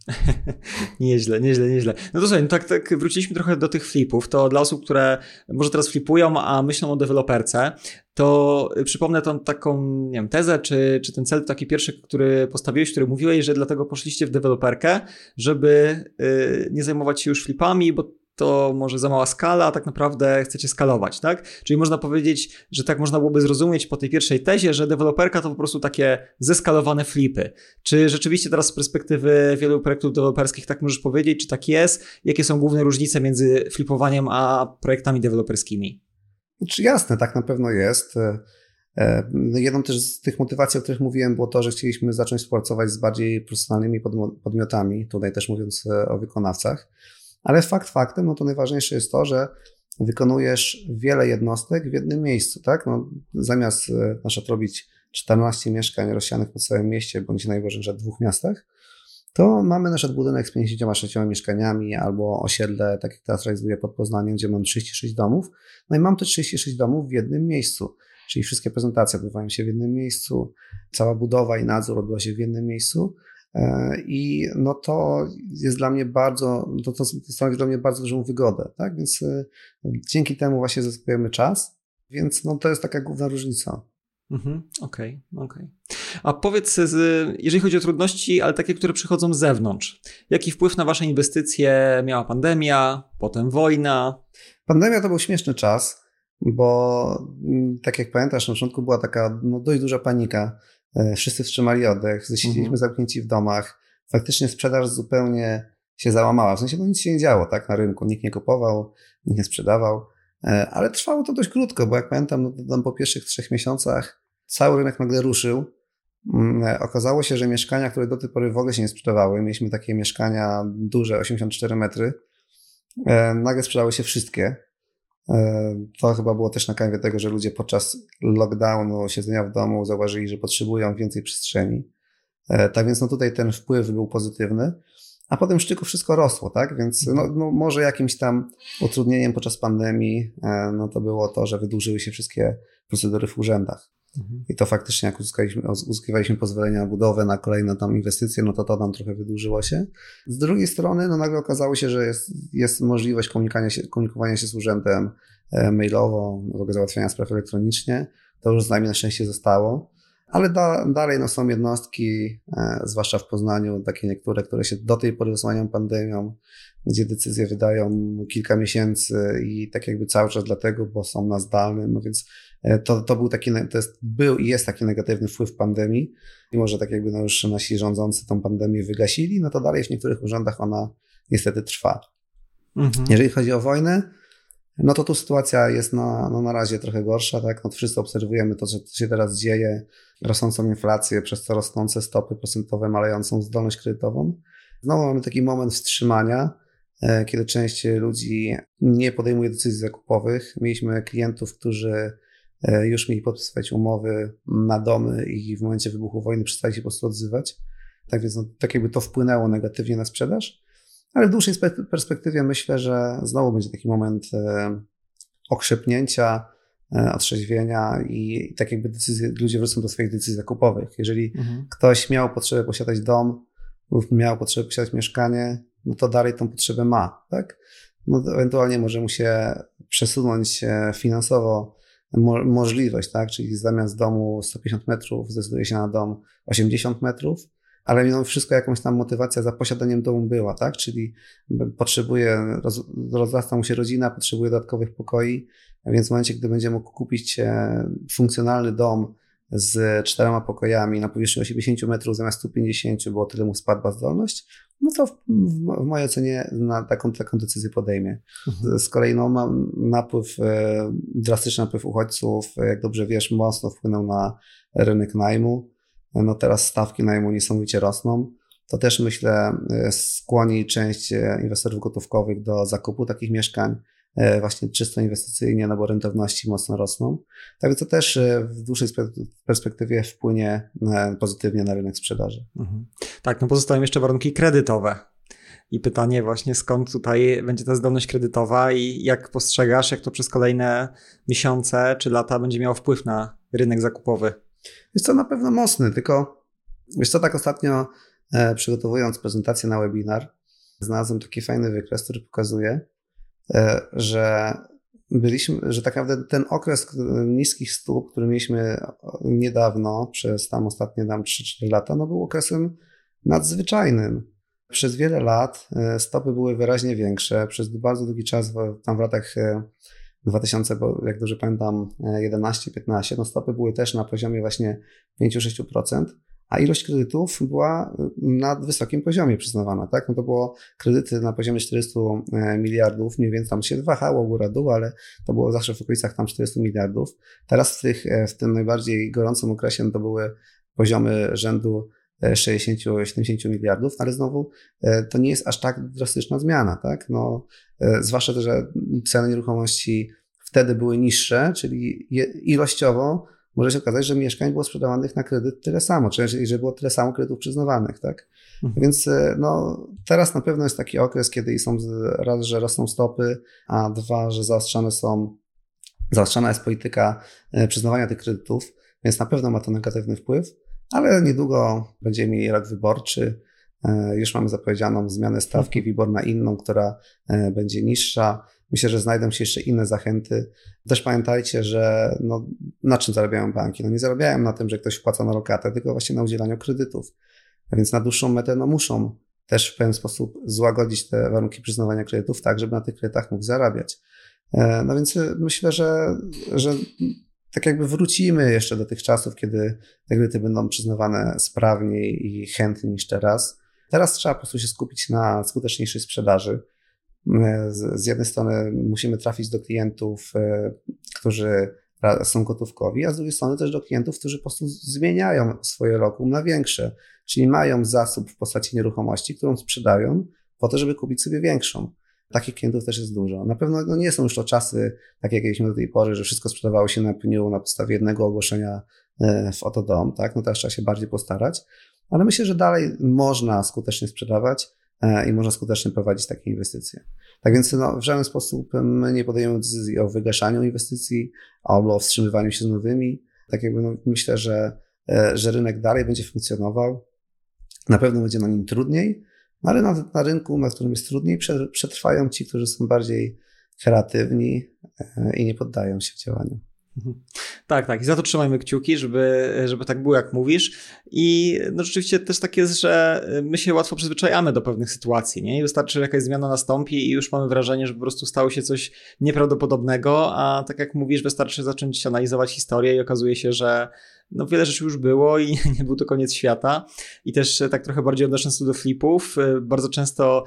nieźle, nieźle, nieźle. No to słuchaj, no tak, tak wróciliśmy trochę do tych flipów. To dla osób, które może teraz flipują, a myślą o deweloperce, to przypomnę tą taką, nie wiem, tezę, czy, czy ten cel taki pierwszy, który postawiłeś, który mówiłeś, że dlatego poszliście w deweloperkę, żeby yy, nie zajmować się już flipami, bo to może za mała skala, a tak naprawdę chcecie skalować, tak? Czyli można powiedzieć, że tak można byłoby zrozumieć po tej pierwszej tezie, że deweloperka to po prostu takie zeskalowane flipy. Czy rzeczywiście teraz z perspektywy wielu projektów deweloperskich tak możesz powiedzieć, czy tak jest? Jakie są główne różnice między flipowaniem a projektami deweloperskimi? Czy jasne, tak na pewno jest. E, e, jedną też z tych motywacji, o których mówiłem, było to, że chcieliśmy zacząć współpracować z bardziej profesjonalnymi podmiotami, tutaj też mówiąc e, o wykonawcach. Ale fakt faktem, no to najważniejsze jest to, że wykonujesz wiele jednostek w jednym miejscu, tak? No, zamiast e, na przykład robić 14 mieszkań rozsianych po całym mieście, bądź najwyżej że w dwóch miastach, to mamy na przykład budynek z 56 mieszkaniami albo osiedle, tak jak teraz realizuję pod Poznaniem, gdzie mam 36 domów. No i mam te 36 domów w jednym miejscu. Czyli wszystkie prezentacje odbywają się w jednym miejscu, cała budowa i nadzór odbywa się w jednym miejscu. E, I no to jest dla mnie bardzo, to, to stanowi dla mnie bardzo dużą wygodę, tak? Więc e, dzięki temu właśnie zyskujemy czas, więc no to jest taka główna różnica. Mhm, okej, okay, okej. Okay. A powiedz, jeżeli chodzi o trudności, ale takie, które przychodzą z zewnątrz, jaki wpływ na Wasze inwestycje miała pandemia, potem wojna? Pandemia to był śmieszny czas, bo mm, tak jak pamiętasz, na początku była taka no, dość duża panika wszyscy wstrzymali oddech, siedzieliśmy mhm. zamknięci w domach. Faktycznie sprzedaż zupełnie się załamała. W sensie no nic się nie działo tak na rynku. Nikt nie kupował, nikt nie sprzedawał. E, ale trwało to dość krótko, bo jak pamiętam, no, tam po pierwszych trzech miesiącach cały rynek nagle ruszył. Mm, e, okazało się, że mieszkania, które do tej pory w ogóle się nie sprzedawały, mieliśmy takie mieszkania duże, 84 metry, nagle sprzedały się wszystkie. E, to chyba było też na kanwie tego, że ludzie podczas lockdownu, siedzenia w domu, zauważyli, że potrzebują więcej przestrzeni. E, tak więc no tutaj ten wpływ był pozytywny, a potem szczyku wszystko rosło, tak? Więc no, no może jakimś tam utrudnieniem podczas pandemii e, no to było to, że wydłużyły się wszystkie procedury w urzędach. Mhm. I to faktycznie, jak uzyskaliśmy, uzyskiwaliśmy pozwolenia na budowę, na kolejne tam inwestycje, no to to nam trochę wydłużyło się. Z drugiej strony, no nagle okazało się, że jest, jest możliwość komunikowania się, komunikowania się z urzędem e, mailowo, w ogóle załatwiania spraw elektronicznie. To już z nami na szczęście zostało. Ale da, dalej no, są jednostki, e, zwłaszcza w Poznaniu, takie niektóre, które się do tej pory zasłaniają pandemią, gdzie decyzje wydają kilka miesięcy i tak jakby cały czas dlatego, bo są na zdalnym, no więc to, to był taki, to jest, był i jest taki negatywny wpływ pandemii. Mimo, że tak jakby no już nasi rządzący tą pandemię wygasili, no to dalej w niektórych urzędach ona niestety trwa. Mhm. Jeżeli chodzi o wojnę, no to tu sytuacja jest na, no na razie trochę gorsza, tak? No wszyscy obserwujemy to, co się teraz dzieje, rosnącą inflację, przez to rosnące stopy procentowe, malejącą zdolność kredytową. Znowu mamy taki moment wstrzymania, e, kiedy część ludzi nie podejmuje decyzji zakupowych. Mieliśmy klientów, którzy e, już mieli podpisywać umowy na domy i w momencie wybuchu wojny przestali się po prostu odzywać. Tak więc no, tak jakby to wpłynęło negatywnie na sprzedaż. Ale w dłuższej perspektywie myślę, że znowu będzie taki moment e, okrzepnięcia, e, otrzeźwienia i tak jakby decyzje, ludzie wrócą do swoich decyzji zakupowych. Jeżeli mhm. ktoś miał potrzebę posiadać dom lub miał potrzebę posiadać mieszkanie, no to dalej tą potrzebę ma, tak? No ewentualnie może mu się przesunąć finansowo mo możliwość, tak? Czyli zamiast domu 150 metrów zdecyduje się na dom 80 metrów, ale mimo wszystko jakąś tam motywacja za posiadaniem domu była, tak? Czyli potrzebuje, roz, rozrasta mu się rodzina, potrzebuje dodatkowych pokoi, więc w momencie, gdy będzie mógł kupić e, funkcjonalny dom z czterema pokojami na powierzchni 80 metrów zamiast 150, bo tyle mu spadła zdolność, no to w, w, mojej ocenie na taką, taką decyzję podejmie. Mhm. Z kolei no, ma napływ, e, drastyczny napływ uchodźców, jak dobrze wiesz, mocno wpłynął na rynek najmu no teraz stawki najmu niesamowicie rosną. To też myślę e, skłoni część e, inwestorów gotówkowych do zakupu takich mieszkań właśnie czysto inwestycyjnie, no bo rentowności mocno rosną. Tak więc to też w dłuższej perspektywie wpłynie pozytywnie na rynek sprzedaży. Mhm. Tak, no pozostają jeszcze warunki kredytowe. I pytanie właśnie, skąd tutaj będzie ta zdolność kredytowa i jak postrzegasz, jak to przez kolejne miesiące czy lata będzie miało wpływ na rynek zakupowy? Jest to na pewno mocny, tylko wiesz co, tak ostatnio e, przygotowując prezentację na webinar, znalazłem taki fajny wykres, który pokazuje, e, że byliśmy, że tak naprawdę ten okres niskich stóp, który mieliśmy niedawno, przez tam ostatnie tam 3-4 lata, no był okresem nadzwyczajnym. Przez wiele lat e, stopy były wyraźnie większe. Przez bardzo długi czas, tam w latach 2000, bo jak dobrze pamiętam, 11-15, no stopy były też na poziomie właśnie 5-6%, a ilość kredytów była na wysokim poziomie przyznawana, tak? No to było kredyty na poziomie 400 e, miliardów, mniej więcej tam się wahało góra dół, ale to było zawsze w okolicach tam 400 miliardów. Teraz w, tych, e, w tym najbardziej gorącym okresie no to były poziomy rzędu 60-70 e, miliardów, ale znowu to nie jest aż tak drastyczna zmiana, tak? No, zwłaszcza, że ceny nieruchomości wtedy były niższe, czyli ilościowo może się okazać, że mieszkań było sprzedawanych na kredyt tyle samo, czyli że było tyle samo kredytów przyznawanych, tak? Mhm. Więc e, no, teraz na pewno jest taki okres, kiedy są raz, że rosną stopy, a dwa, że zaostrzane są, zaostrzana jest polityka e, przyznawania tych kredytów, więc na pewno ma to negatywny wpływ, ale niedługo będziemy mieli rok wyborczy, e, już mamy zapowiedzianą zmianę stawki mhm. WIBOR na inną, która będzie niższa. Myślę, że znajdą się jeszcze inne zachęty. Też pamiętajcie, że no, na czym zarabiają banki? No nie zarabiają na tym, że ktoś wpłaca na lokatę, tylko właśnie na udzielaniu kredytów. A więc na dłuższą metę no, muszą też w pewien sposób złagodzić te warunki przyznawania kredytów, tak, żeby na tych kredytach mógł zarabiać. E, no więc e, myślę, że, że tak jakby wrócimy jeszcze do tych czasów, kiedy te kredyty będą przyznawane sprawniej i chętniej niż teraz. Teraz trzeba po prostu się skupić na skuteczniejszej sprzedaży. E, z, jednej strony musimy trafić do klientów, e, którzy są gotówkowi, a z drugiej strony też do klientów, którzy po prostu zmieniają swoje lokum na większe, czyli mają zasób w postaci nieruchomości, którą sprzedają po to, żeby kupić sobie większą. Takich klientów też jest dużo. Na pewno no nie są już to czasy, tak jak mieliśmy do tej pory, że wszystko sprzedawało się na pniu na podstawie jednego ogłoszenia e, w oto dom, tak? No teraz trzeba się bardziej postarać, ale myślę, że dalej można skutecznie sprzedawać i można skutecznie prowadzić takie inwestycje. Tak więc no, w żaden sposób my nie podejmujemy decyzji o wygaszaniu inwestycji albo o wstrzymywaniu się z nowymi. Tak jakby no, myślę, że, e, że rynek dalej będzie funkcjonował. Na pewno będzie na nim trudniej, ale na, na rynku, na którym jest trudniej, przetrwają ci, którzy są bardziej kreatywni e, i nie poddają się działaniu. Mhm. Tak, tak. I za to trzymajmy kciuki, żeby, żeby tak było, jak mówisz. I no rzeczywiście też tak jest, że my się łatwo przyzwyczajamy do pewnych sytuacji, nie? I wystarczy, że jakaś zmiana nastąpi i już mamy wrażenie, że po prostu stało się coś nieprawdopodobnego, a tak jak mówisz, wystarczy zacząć analizować historię i okazuje się, że no wiele rzeczy już było i nie był to koniec świata. I też tak trochę bardziej odnosząc się do flipów, bardzo często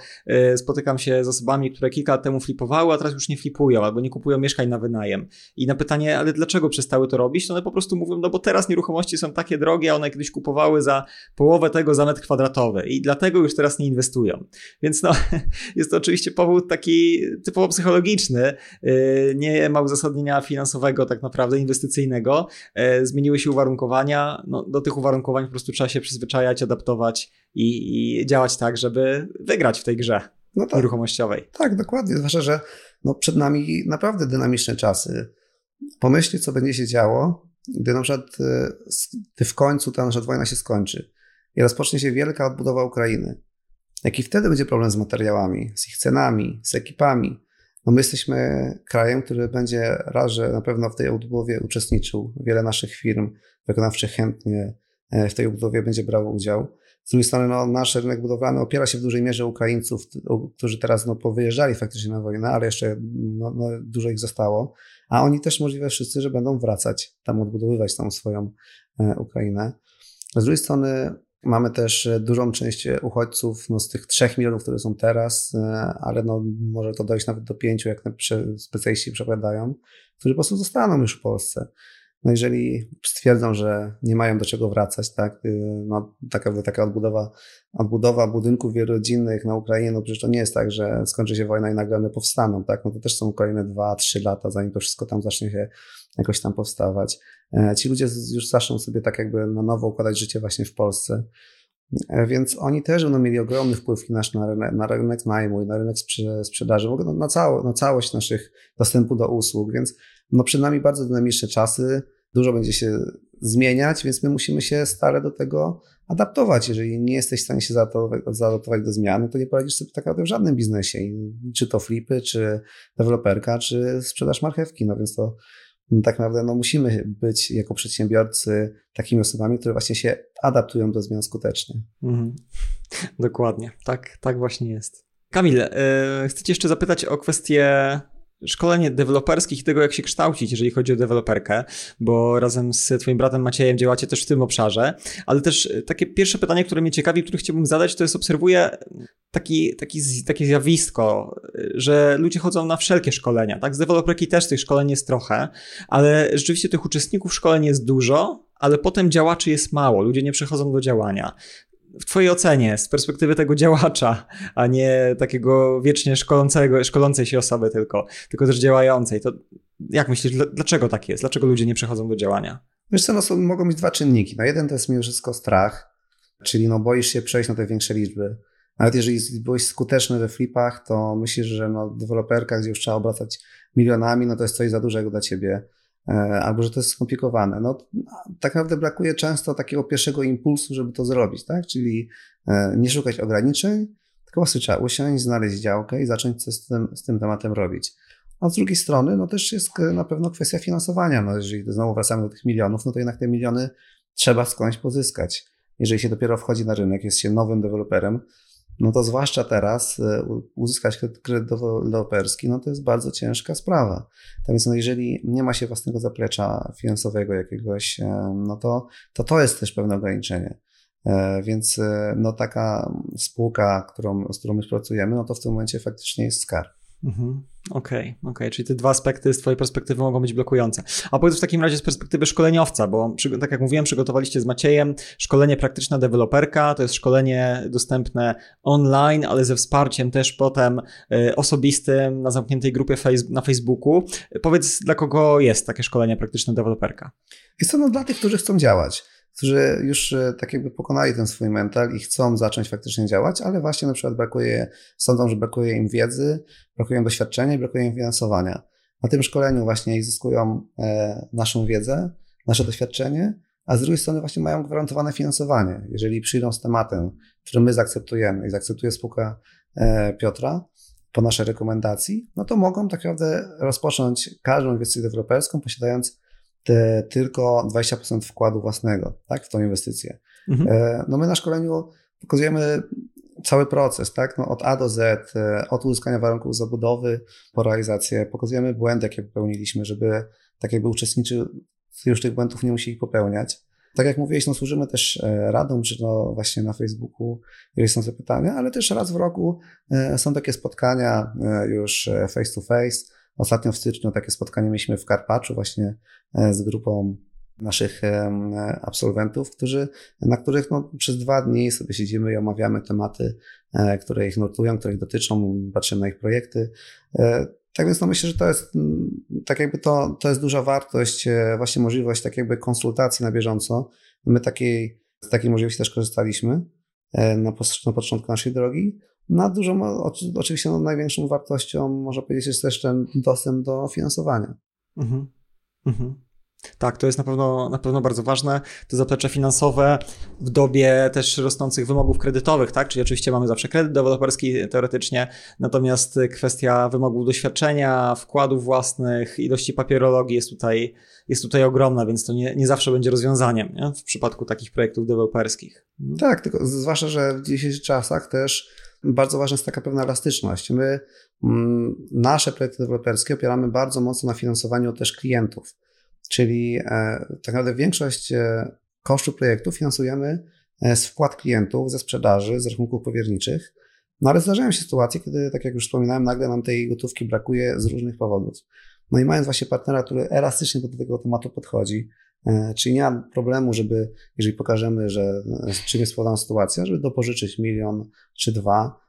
spotykam się z osobami, które kilka lat temu flipowały, a teraz już nie flipują albo nie kupują mieszkań na wynajem. I na pytanie, ale dlaczego przestały to robić, to one po prostu mówią, no bo teraz nieruchomości są takie drogie, a one kiedyś kupowały za połowę tego za metr kwadratowy i dlatego już teraz nie inwestują. Więc no, jest to oczywiście powód taki typowo psychologiczny, nie ma uzasadnienia finansowego tak naprawdę, inwestycyjnego. Zmieniły się uwarunkowania, no, do tych uwarunkowań po prostu trzeba się przyzwyczajać, adaptować i, i działać tak, żeby wygrać w tej grze no tak, nieruchomościowej. Tak, dokładnie, zwłaszcza, że no, przed nami naprawdę dynamiczne czasy. Pomyślcie, co będzie się działo, gdy na przykład gdy w końcu ta nasza wojna się skończy i rozpocznie się wielka odbudowa Ukrainy. Jaki wtedy będzie problem z materiałami, z ich cenami, z ekipami? No my jesteśmy krajem, który będzie raz, że na pewno w tej odbudowie uczestniczył. Wiele naszych firm wykonawczych chętnie e, w tej odbudowie będzie brało udział. Z drugiej strony no, nasz rynek budowlany opiera się w dużej mierze Ukraińców, którzy teraz no, powyjeżdżali faktycznie na wojnę, ale jeszcze no, no, dużo ich zostało. A oni też możliwe wszyscy, że będą wracać tam, odbudowywać tą swoją e, Ukrainę. Z drugiej strony Mamy też e, dużą część e, uchodźców no, z tych 3 milionów, które są teraz, e, ale no, może to dojść nawet do 5, jak specjaliści przepowiadają, którzy po prostu zostaną już w Polsce. No jeżeli stwierdzą, że nie mają do czego wracać, tak, no, taka, taka odbudowa, odbudowa budynków wielorodzinnych na Ukrainie, no przecież to nie jest tak, że skończy się wojna i nagle one powstaną, tak, no to też są kolejne 2-3 lata, zanim to wszystko tam zacznie się jakoś tam powstawać. E, ci ludzie już zaczną sobie tak jakby na nowo układać życie właśnie w Polsce. E, więc oni też będą mieli ogromny wpływ nasz na, rynek, na rynek najmu i na rynek sprzedaży, w ogóle na, cało, na całość naszych dostępu do usług. Więc no przed nami bardzo dynamiczne czasy, dużo będzie się zmieniać, więc my musimy się stale do tego adaptować. Jeżeli nie jesteś w stanie się zaadaptować do zmiany, to nie poradzisz sobie tak naprawdę w żadnym biznesie. Czy to flipy, czy deweloperka, czy sprzedaż marchewki. No więc to no tak naprawdę no, musimy być jako przedsiębiorcy takimi osobami, które właśnie się adaptują do zmian skutecznie. Mhm. Dokładnie, tak, tak właśnie jest. Kamil, yy, chcę Cię jeszcze zapytać o kwestię szkolenie deweloperskich i tego, jak się kształcić, jeżeli chodzi o deweloperkę, bo razem z Twoim bratem Maciejem działacie też w tym obszarze, ale też takie pierwsze pytanie, które mnie ciekawi, które chciałbym zadać, to jest obserwuję taki, taki, takie zjawisko, że ludzie chodzą na wszelkie szkolenia, tak? Z deweloperki też tych szkoleń jest trochę, ale rzeczywiście tych uczestników szkoleń jest dużo, ale potem działaczy jest mało, ludzie nie przechodzą do działania w Twojej ocenie, z perspektywy tego działacza, a nie takiego wiecznie szkolącego, szkolącej się osoby tylko, tylko też działającej, to jak myślisz, dlaczego tak jest? Dlaczego ludzie nie przechodzą do działania? Wiesz co, no, mogą być dwa czynniki. No jeden to jest mimo wszystko strach, czyli no boisz się przejść na te większe liczby. Nawet jeżeli byłeś skuteczny we flipach, to myślisz, że no deweloperka, gdzie już trzeba obracać milionami, no to jest coś za dużego dla ciebie. E, albo że to jest skomplikowane. No, tak naprawdę brakuje często takiego pierwszego impulsu, żeby to zrobić, tak? Czyli e, nie szukać ograniczeń, tylko właśnie trzeba usiąść, znaleźć działkę i zacząć coś z tym, z tym tematem robić. A z drugiej strony, no też jest na pewno kwestia finansowania. No, jeżeli znowu wracamy do tych milionów, no to jednak te miliony trzeba skądś pozyskać. Jeżeli się dopiero wchodzi na rynek, jest się nowym deweloperem, no to zwłaszcza teraz e, uzyskać kredyt deweloperski, no to jest bardzo ciężka sprawa. Tak więc no jeżeli nie ma się własnego zaplecza finansowego jakiegoś, e, no to to, to jest też pewne ograniczenie. E, więc no taka spółka, którą, z którą my pracujemy, no to w tym momencie faktycznie jest skarb. Mhm. Okej, okay, okej, okay. czyli te dwa aspekty z Twojej perspektywy mogą być blokujące. A powiedz w takim razie z perspektywy szkoleniowca, bo tak jak mówiłem, przygotowaliście z Maciejem szkolenie praktyczna deweloperka, to jest szkolenie dostępne online, ale ze wsparciem też potem y, osobistym na zamkniętej grupie na Facebooku. Powiedz, dla kogo jest takie szkolenie praktyczna deweloperka? Jest to no, dla tych, którzy chcą działać którzy już e, tak jakby pokonali ten swój mental i chcą zacząć faktycznie działać, ale właśnie na przykład brakuje, sądzą, że brakuje im wiedzy, brakuje im doświadczenia i brakuje im finansowania. Na tym szkoleniu właśnie zyskują e, naszą wiedzę, nasze doświadczenie, a z drugiej strony właśnie mają gwarantowane finansowanie. Jeżeli przyjdą z tematem, który my zaakceptujemy i zaakceptuje spółka e, Piotra, po naszej rekomendacji, no to mogą tak naprawdę rozpocząć każdą inwestycję deweloperską, posiadając te tylko 20% wkładu własnego tak, w tą inwestycję. Mhm. E, no my na szkoleniu pokazujemy cały proces, tak? No od A do Z, e, od uzyskania warunków zabudowy po realizację. Pokazujemy błędy, jakie popełniliśmy, żeby tak jakby uczestnicy już tych błędów nie musieli popełniać. Tak jak mówiłeś, no służymy też radą, czy to właśnie na Facebooku, jeżeli są te pytania, ale też raz w roku są takie spotkania już face to face. Ostatnio w styczniu takie spotkanie mieliśmy w Karpaczu właśnie z grupą naszych absolwentów, którzy, na których no, przez dwa dni sobie siedzimy i omawiamy tematy, e, które ich nurtują, które ich dotyczą, patrzymy na ich projekty. E, tak więc no myślę, że to jest tak jakby to, to jest duża wartość, e, właśnie możliwość tak jakby konsultacji na bieżąco. My takiej, z takiej możliwości też korzystaliśmy na, na początku naszej drogi. Na dużą, oczywiście no, największą wartością można powiedzieć jest też ten dostęp do finansowania. Mhm. Mhm. Tak, to jest na pewno, na pewno bardzo ważne. To zaplecze finansowe w dobie też rosnących wymogów kredytowych, tak? Czyli oczywiście mamy zawsze kredyt deweloperski teoretycznie, natomiast kwestia wymogów doświadczenia, wkładów własnych, ilości papierologii jest tutaj, jest tutaj ogromna, więc to nie, nie zawsze będzie rozwiązaniem nie? w przypadku takich projektów deweloperskich. Mhm. Tak, tylko zwłaszcza, że w dzisiejszych czasach też bardzo ważna jest taka pewna elastyczność. My mm, nasze projekty deweloperskie opieramy bardzo mocno na finansowaniu też klientów. Czyli e, tak naprawdę większość e, kosztów projektu finansujemy e, z wkład klientów, ze sprzedaży, z rachunków powierniczych. No ale zdarzają się sytuacje, kiedy, tak jak już wspominałem, nagle nam tej gotówki brakuje z różnych powodów. No i mając właśnie partnera, który elastycznie do tego tematu podchodzi, czyli nie ma problemu, żeby, jeżeli pokażemy, że czym jest spowodowana sytuacja, żeby dopożyczyć milion czy dwa,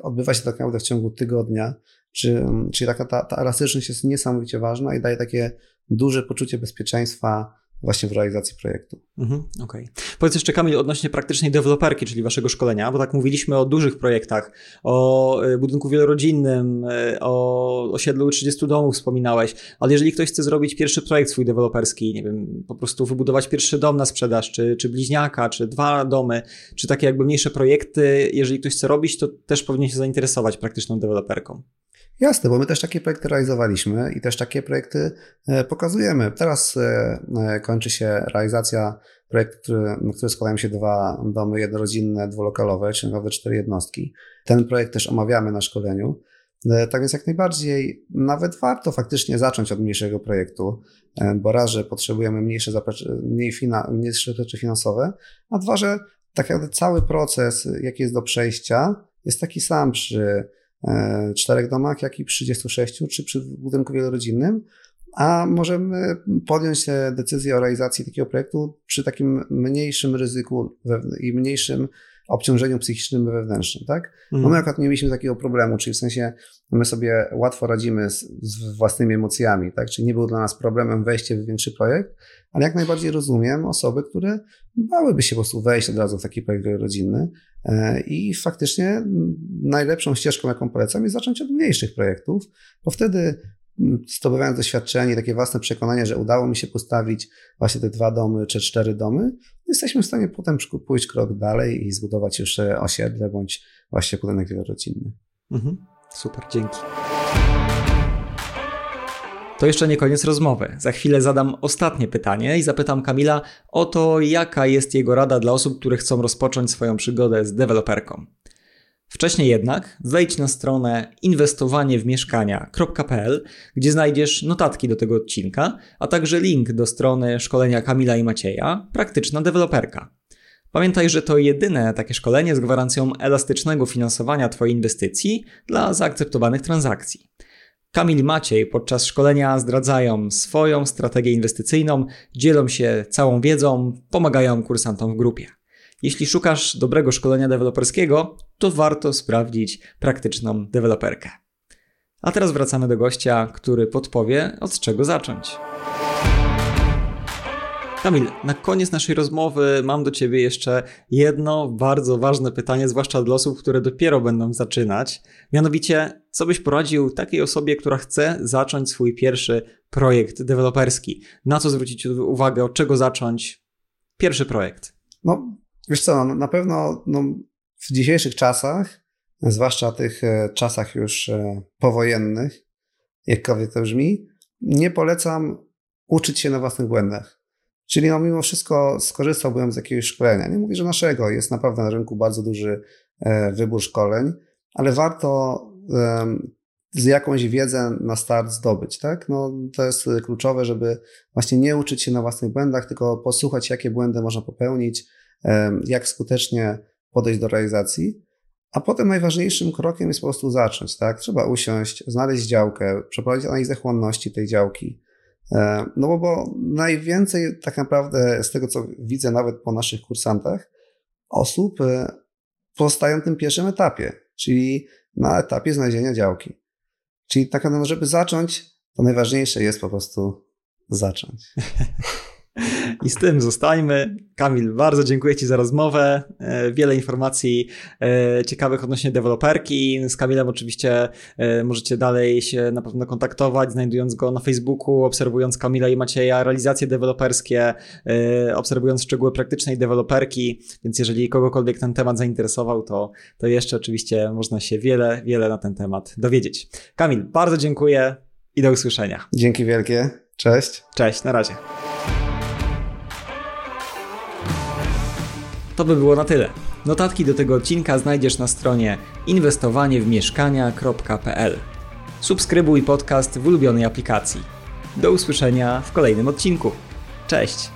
odbywa się tak naprawdę w ciągu tygodnia, czy, czyli taka ta, ta elastyczność jest niesamowicie ważna i daje takie duże poczucie bezpieczeństwa właśnie w realizacji projektu. Mhm, Okej. Okay. Powiedz jeszcze Kamil odnośnie praktycznej deweloperki, czyli waszego szkolenia, bo tak mówiliśmy o dużych projektach, o e, budynku wielorodzinnym, e, o osiedlu 30 domów wspominałeś, ale jeżeli ktoś chce zrobić pierwszy projekt swój deweloperski, nie wiem, po prostu wybudować pierwszy dom na sprzedaż, czy, czy bliźniaka, czy dwa domy, czy takie jakby mniejsze projekty, jeżeli ktoś chce robić, to też powinien się zainteresować praktyczną deweloperką. Jasne, bo my też takie projekty realizowaliśmy i też takie projekty e, pokazujemy. Teraz e, e, kończy się realizacja projektu, który, na który składają się dwa domy jednorodzinne, dwulokalowe, czyli naprawdę cztery jednostki. Ten projekt też omawiamy na szkoleniu. Tak więc jak najbardziej nawet warto faktycznie zacząć od mniejszego projektu, bo raz, że potrzebujemy mniejsze, mniej fina, mniejsze rzeczy finansowe, a dwa, że tak naprawdę cały proces, jaki jest do przejścia, jest taki sam przy czterech domach, jak i przy 36 czy przy budynku wielorodzinnym, a możemy podjąć decyzję o realizacji takiego projektu przy takim mniejszym ryzyku i mniejszym obciążeniu psychicznym wewnętrznym, tak? Mm. No my akurat nie mieliśmy takiego problemu, czyli w sensie my sobie łatwo radzimy z, z, własnymi emocjami, tak? Czyli nie był dla nas problemem wejście w większy projekt, ale jak najbardziej rozumiem osoby, które bałyby się po prostu wejść od razu w taki projekt rodzinny e, i faktycznie najlepszą ścieżką, jaką polecam, jest zacząć od mniejszych projektów, bo wtedy zdobywając doświadczenie, takie własne przekonanie, że udało mi się postawić właśnie te dwa domy czy cztery domy, jesteśmy w stanie potem pójść krok dalej i zbudować już osiedle bądź właśnie budynek wielorodzinny. Mhm. Super, dzięki. To jeszcze nie koniec rozmowy. Za chwilę zadam ostatnie pytanie i zapytam Kamila o to, jaka jest jego rada dla osób, które chcą rozpocząć swoją przygodę z deweloperką. Wcześniej jednak wejdź na stronę inwestowaniewmieszkania.pl, gdzie znajdziesz notatki do tego odcinka, a także link do strony szkolenia Kamila i Macieja Praktyczna deweloperka. Pamiętaj, że to jedyne takie szkolenie z gwarancją elastycznego finansowania Twojej inwestycji dla zaakceptowanych transakcji. Kamil i Maciej podczas szkolenia zdradzają swoją strategię inwestycyjną, dzielą się całą wiedzą, pomagają kursantom w grupie. Jeśli szukasz dobrego szkolenia deweloperskiego, to warto sprawdzić praktyczną deweloperkę. A teraz wracamy do gościa, który podpowie, od czego zacząć. Kamil, na koniec naszej rozmowy mam do Ciebie jeszcze jedno bardzo ważne pytanie, zwłaszcza dla osób, które dopiero będą zaczynać. Mianowicie, co byś poradził takiej osobie, która chce zacząć swój pierwszy projekt deweloperski? Na co zwrócić uwagę, od czego zacząć? Pierwszy projekt. No, wiesz co, no, na pewno no, w dzisiejszych czasach, zwłaszcza tych e, czasach już e, powojennych, jakkolwiek to brzmi, nie polecam uczyć się na własnych błędach. Czyli no, mimo wszystko skorzystałbym z jakiegoś szkolenia. Nie mówię, że naszego. Jest naprawdę na rynku bardzo duży e, wybór szkoleń, ale warto z jakąś wiedzę na start zdobyć, tak? No, to jest kluczowe, żeby właśnie nie uczyć się na własnych błędach, tylko posłuchać, jakie błędy można popełnić, jak skutecznie podejść do realizacji. A potem najważniejszym krokiem jest po prostu zacząć, tak? Trzeba usiąść, znaleźć działkę, przeprowadzić analizę chłonności tej działki. No bo, bo najwięcej tak naprawdę z tego, co widzę nawet po naszych kursantach, osób e, pozostają w tym pierwszym etapie, czyli na etapie znalezienia działki. Czyli tak naprawdę, żeby zacząć, to najważniejsze jest po prostu zacząć. I z tym zostańmy. Kamil, bardzo dziękuję Ci za rozmowę. E, wiele informacji e, ciekawych odnośnie deweloperki. Z Kamilem oczywiście e, możecie dalej się na pewno kontaktować, znajdując go na Facebooku, obserwując Kamila i Macieja, realizacje deweloperskie, obserwując szczegóły praktycznej deweloperki. Więc jeżeli kogokolwiek ten temat zainteresował, to, to jeszcze oczywiście można się wiele, wiele na ten temat dowiedzieć. Kamil, bardzo dziękuję i do usłyszenia. Dzięki wielkie. Cześć. Cześć, na razie. To by było na tyle. Notatki do tego odcinka znajdziesz na stronie inwestowaniewmieszkania.pl. Subskrybuj podcast w ulubionej aplikacji. Do usłyszenia w kolejnym odcinku. Cześć!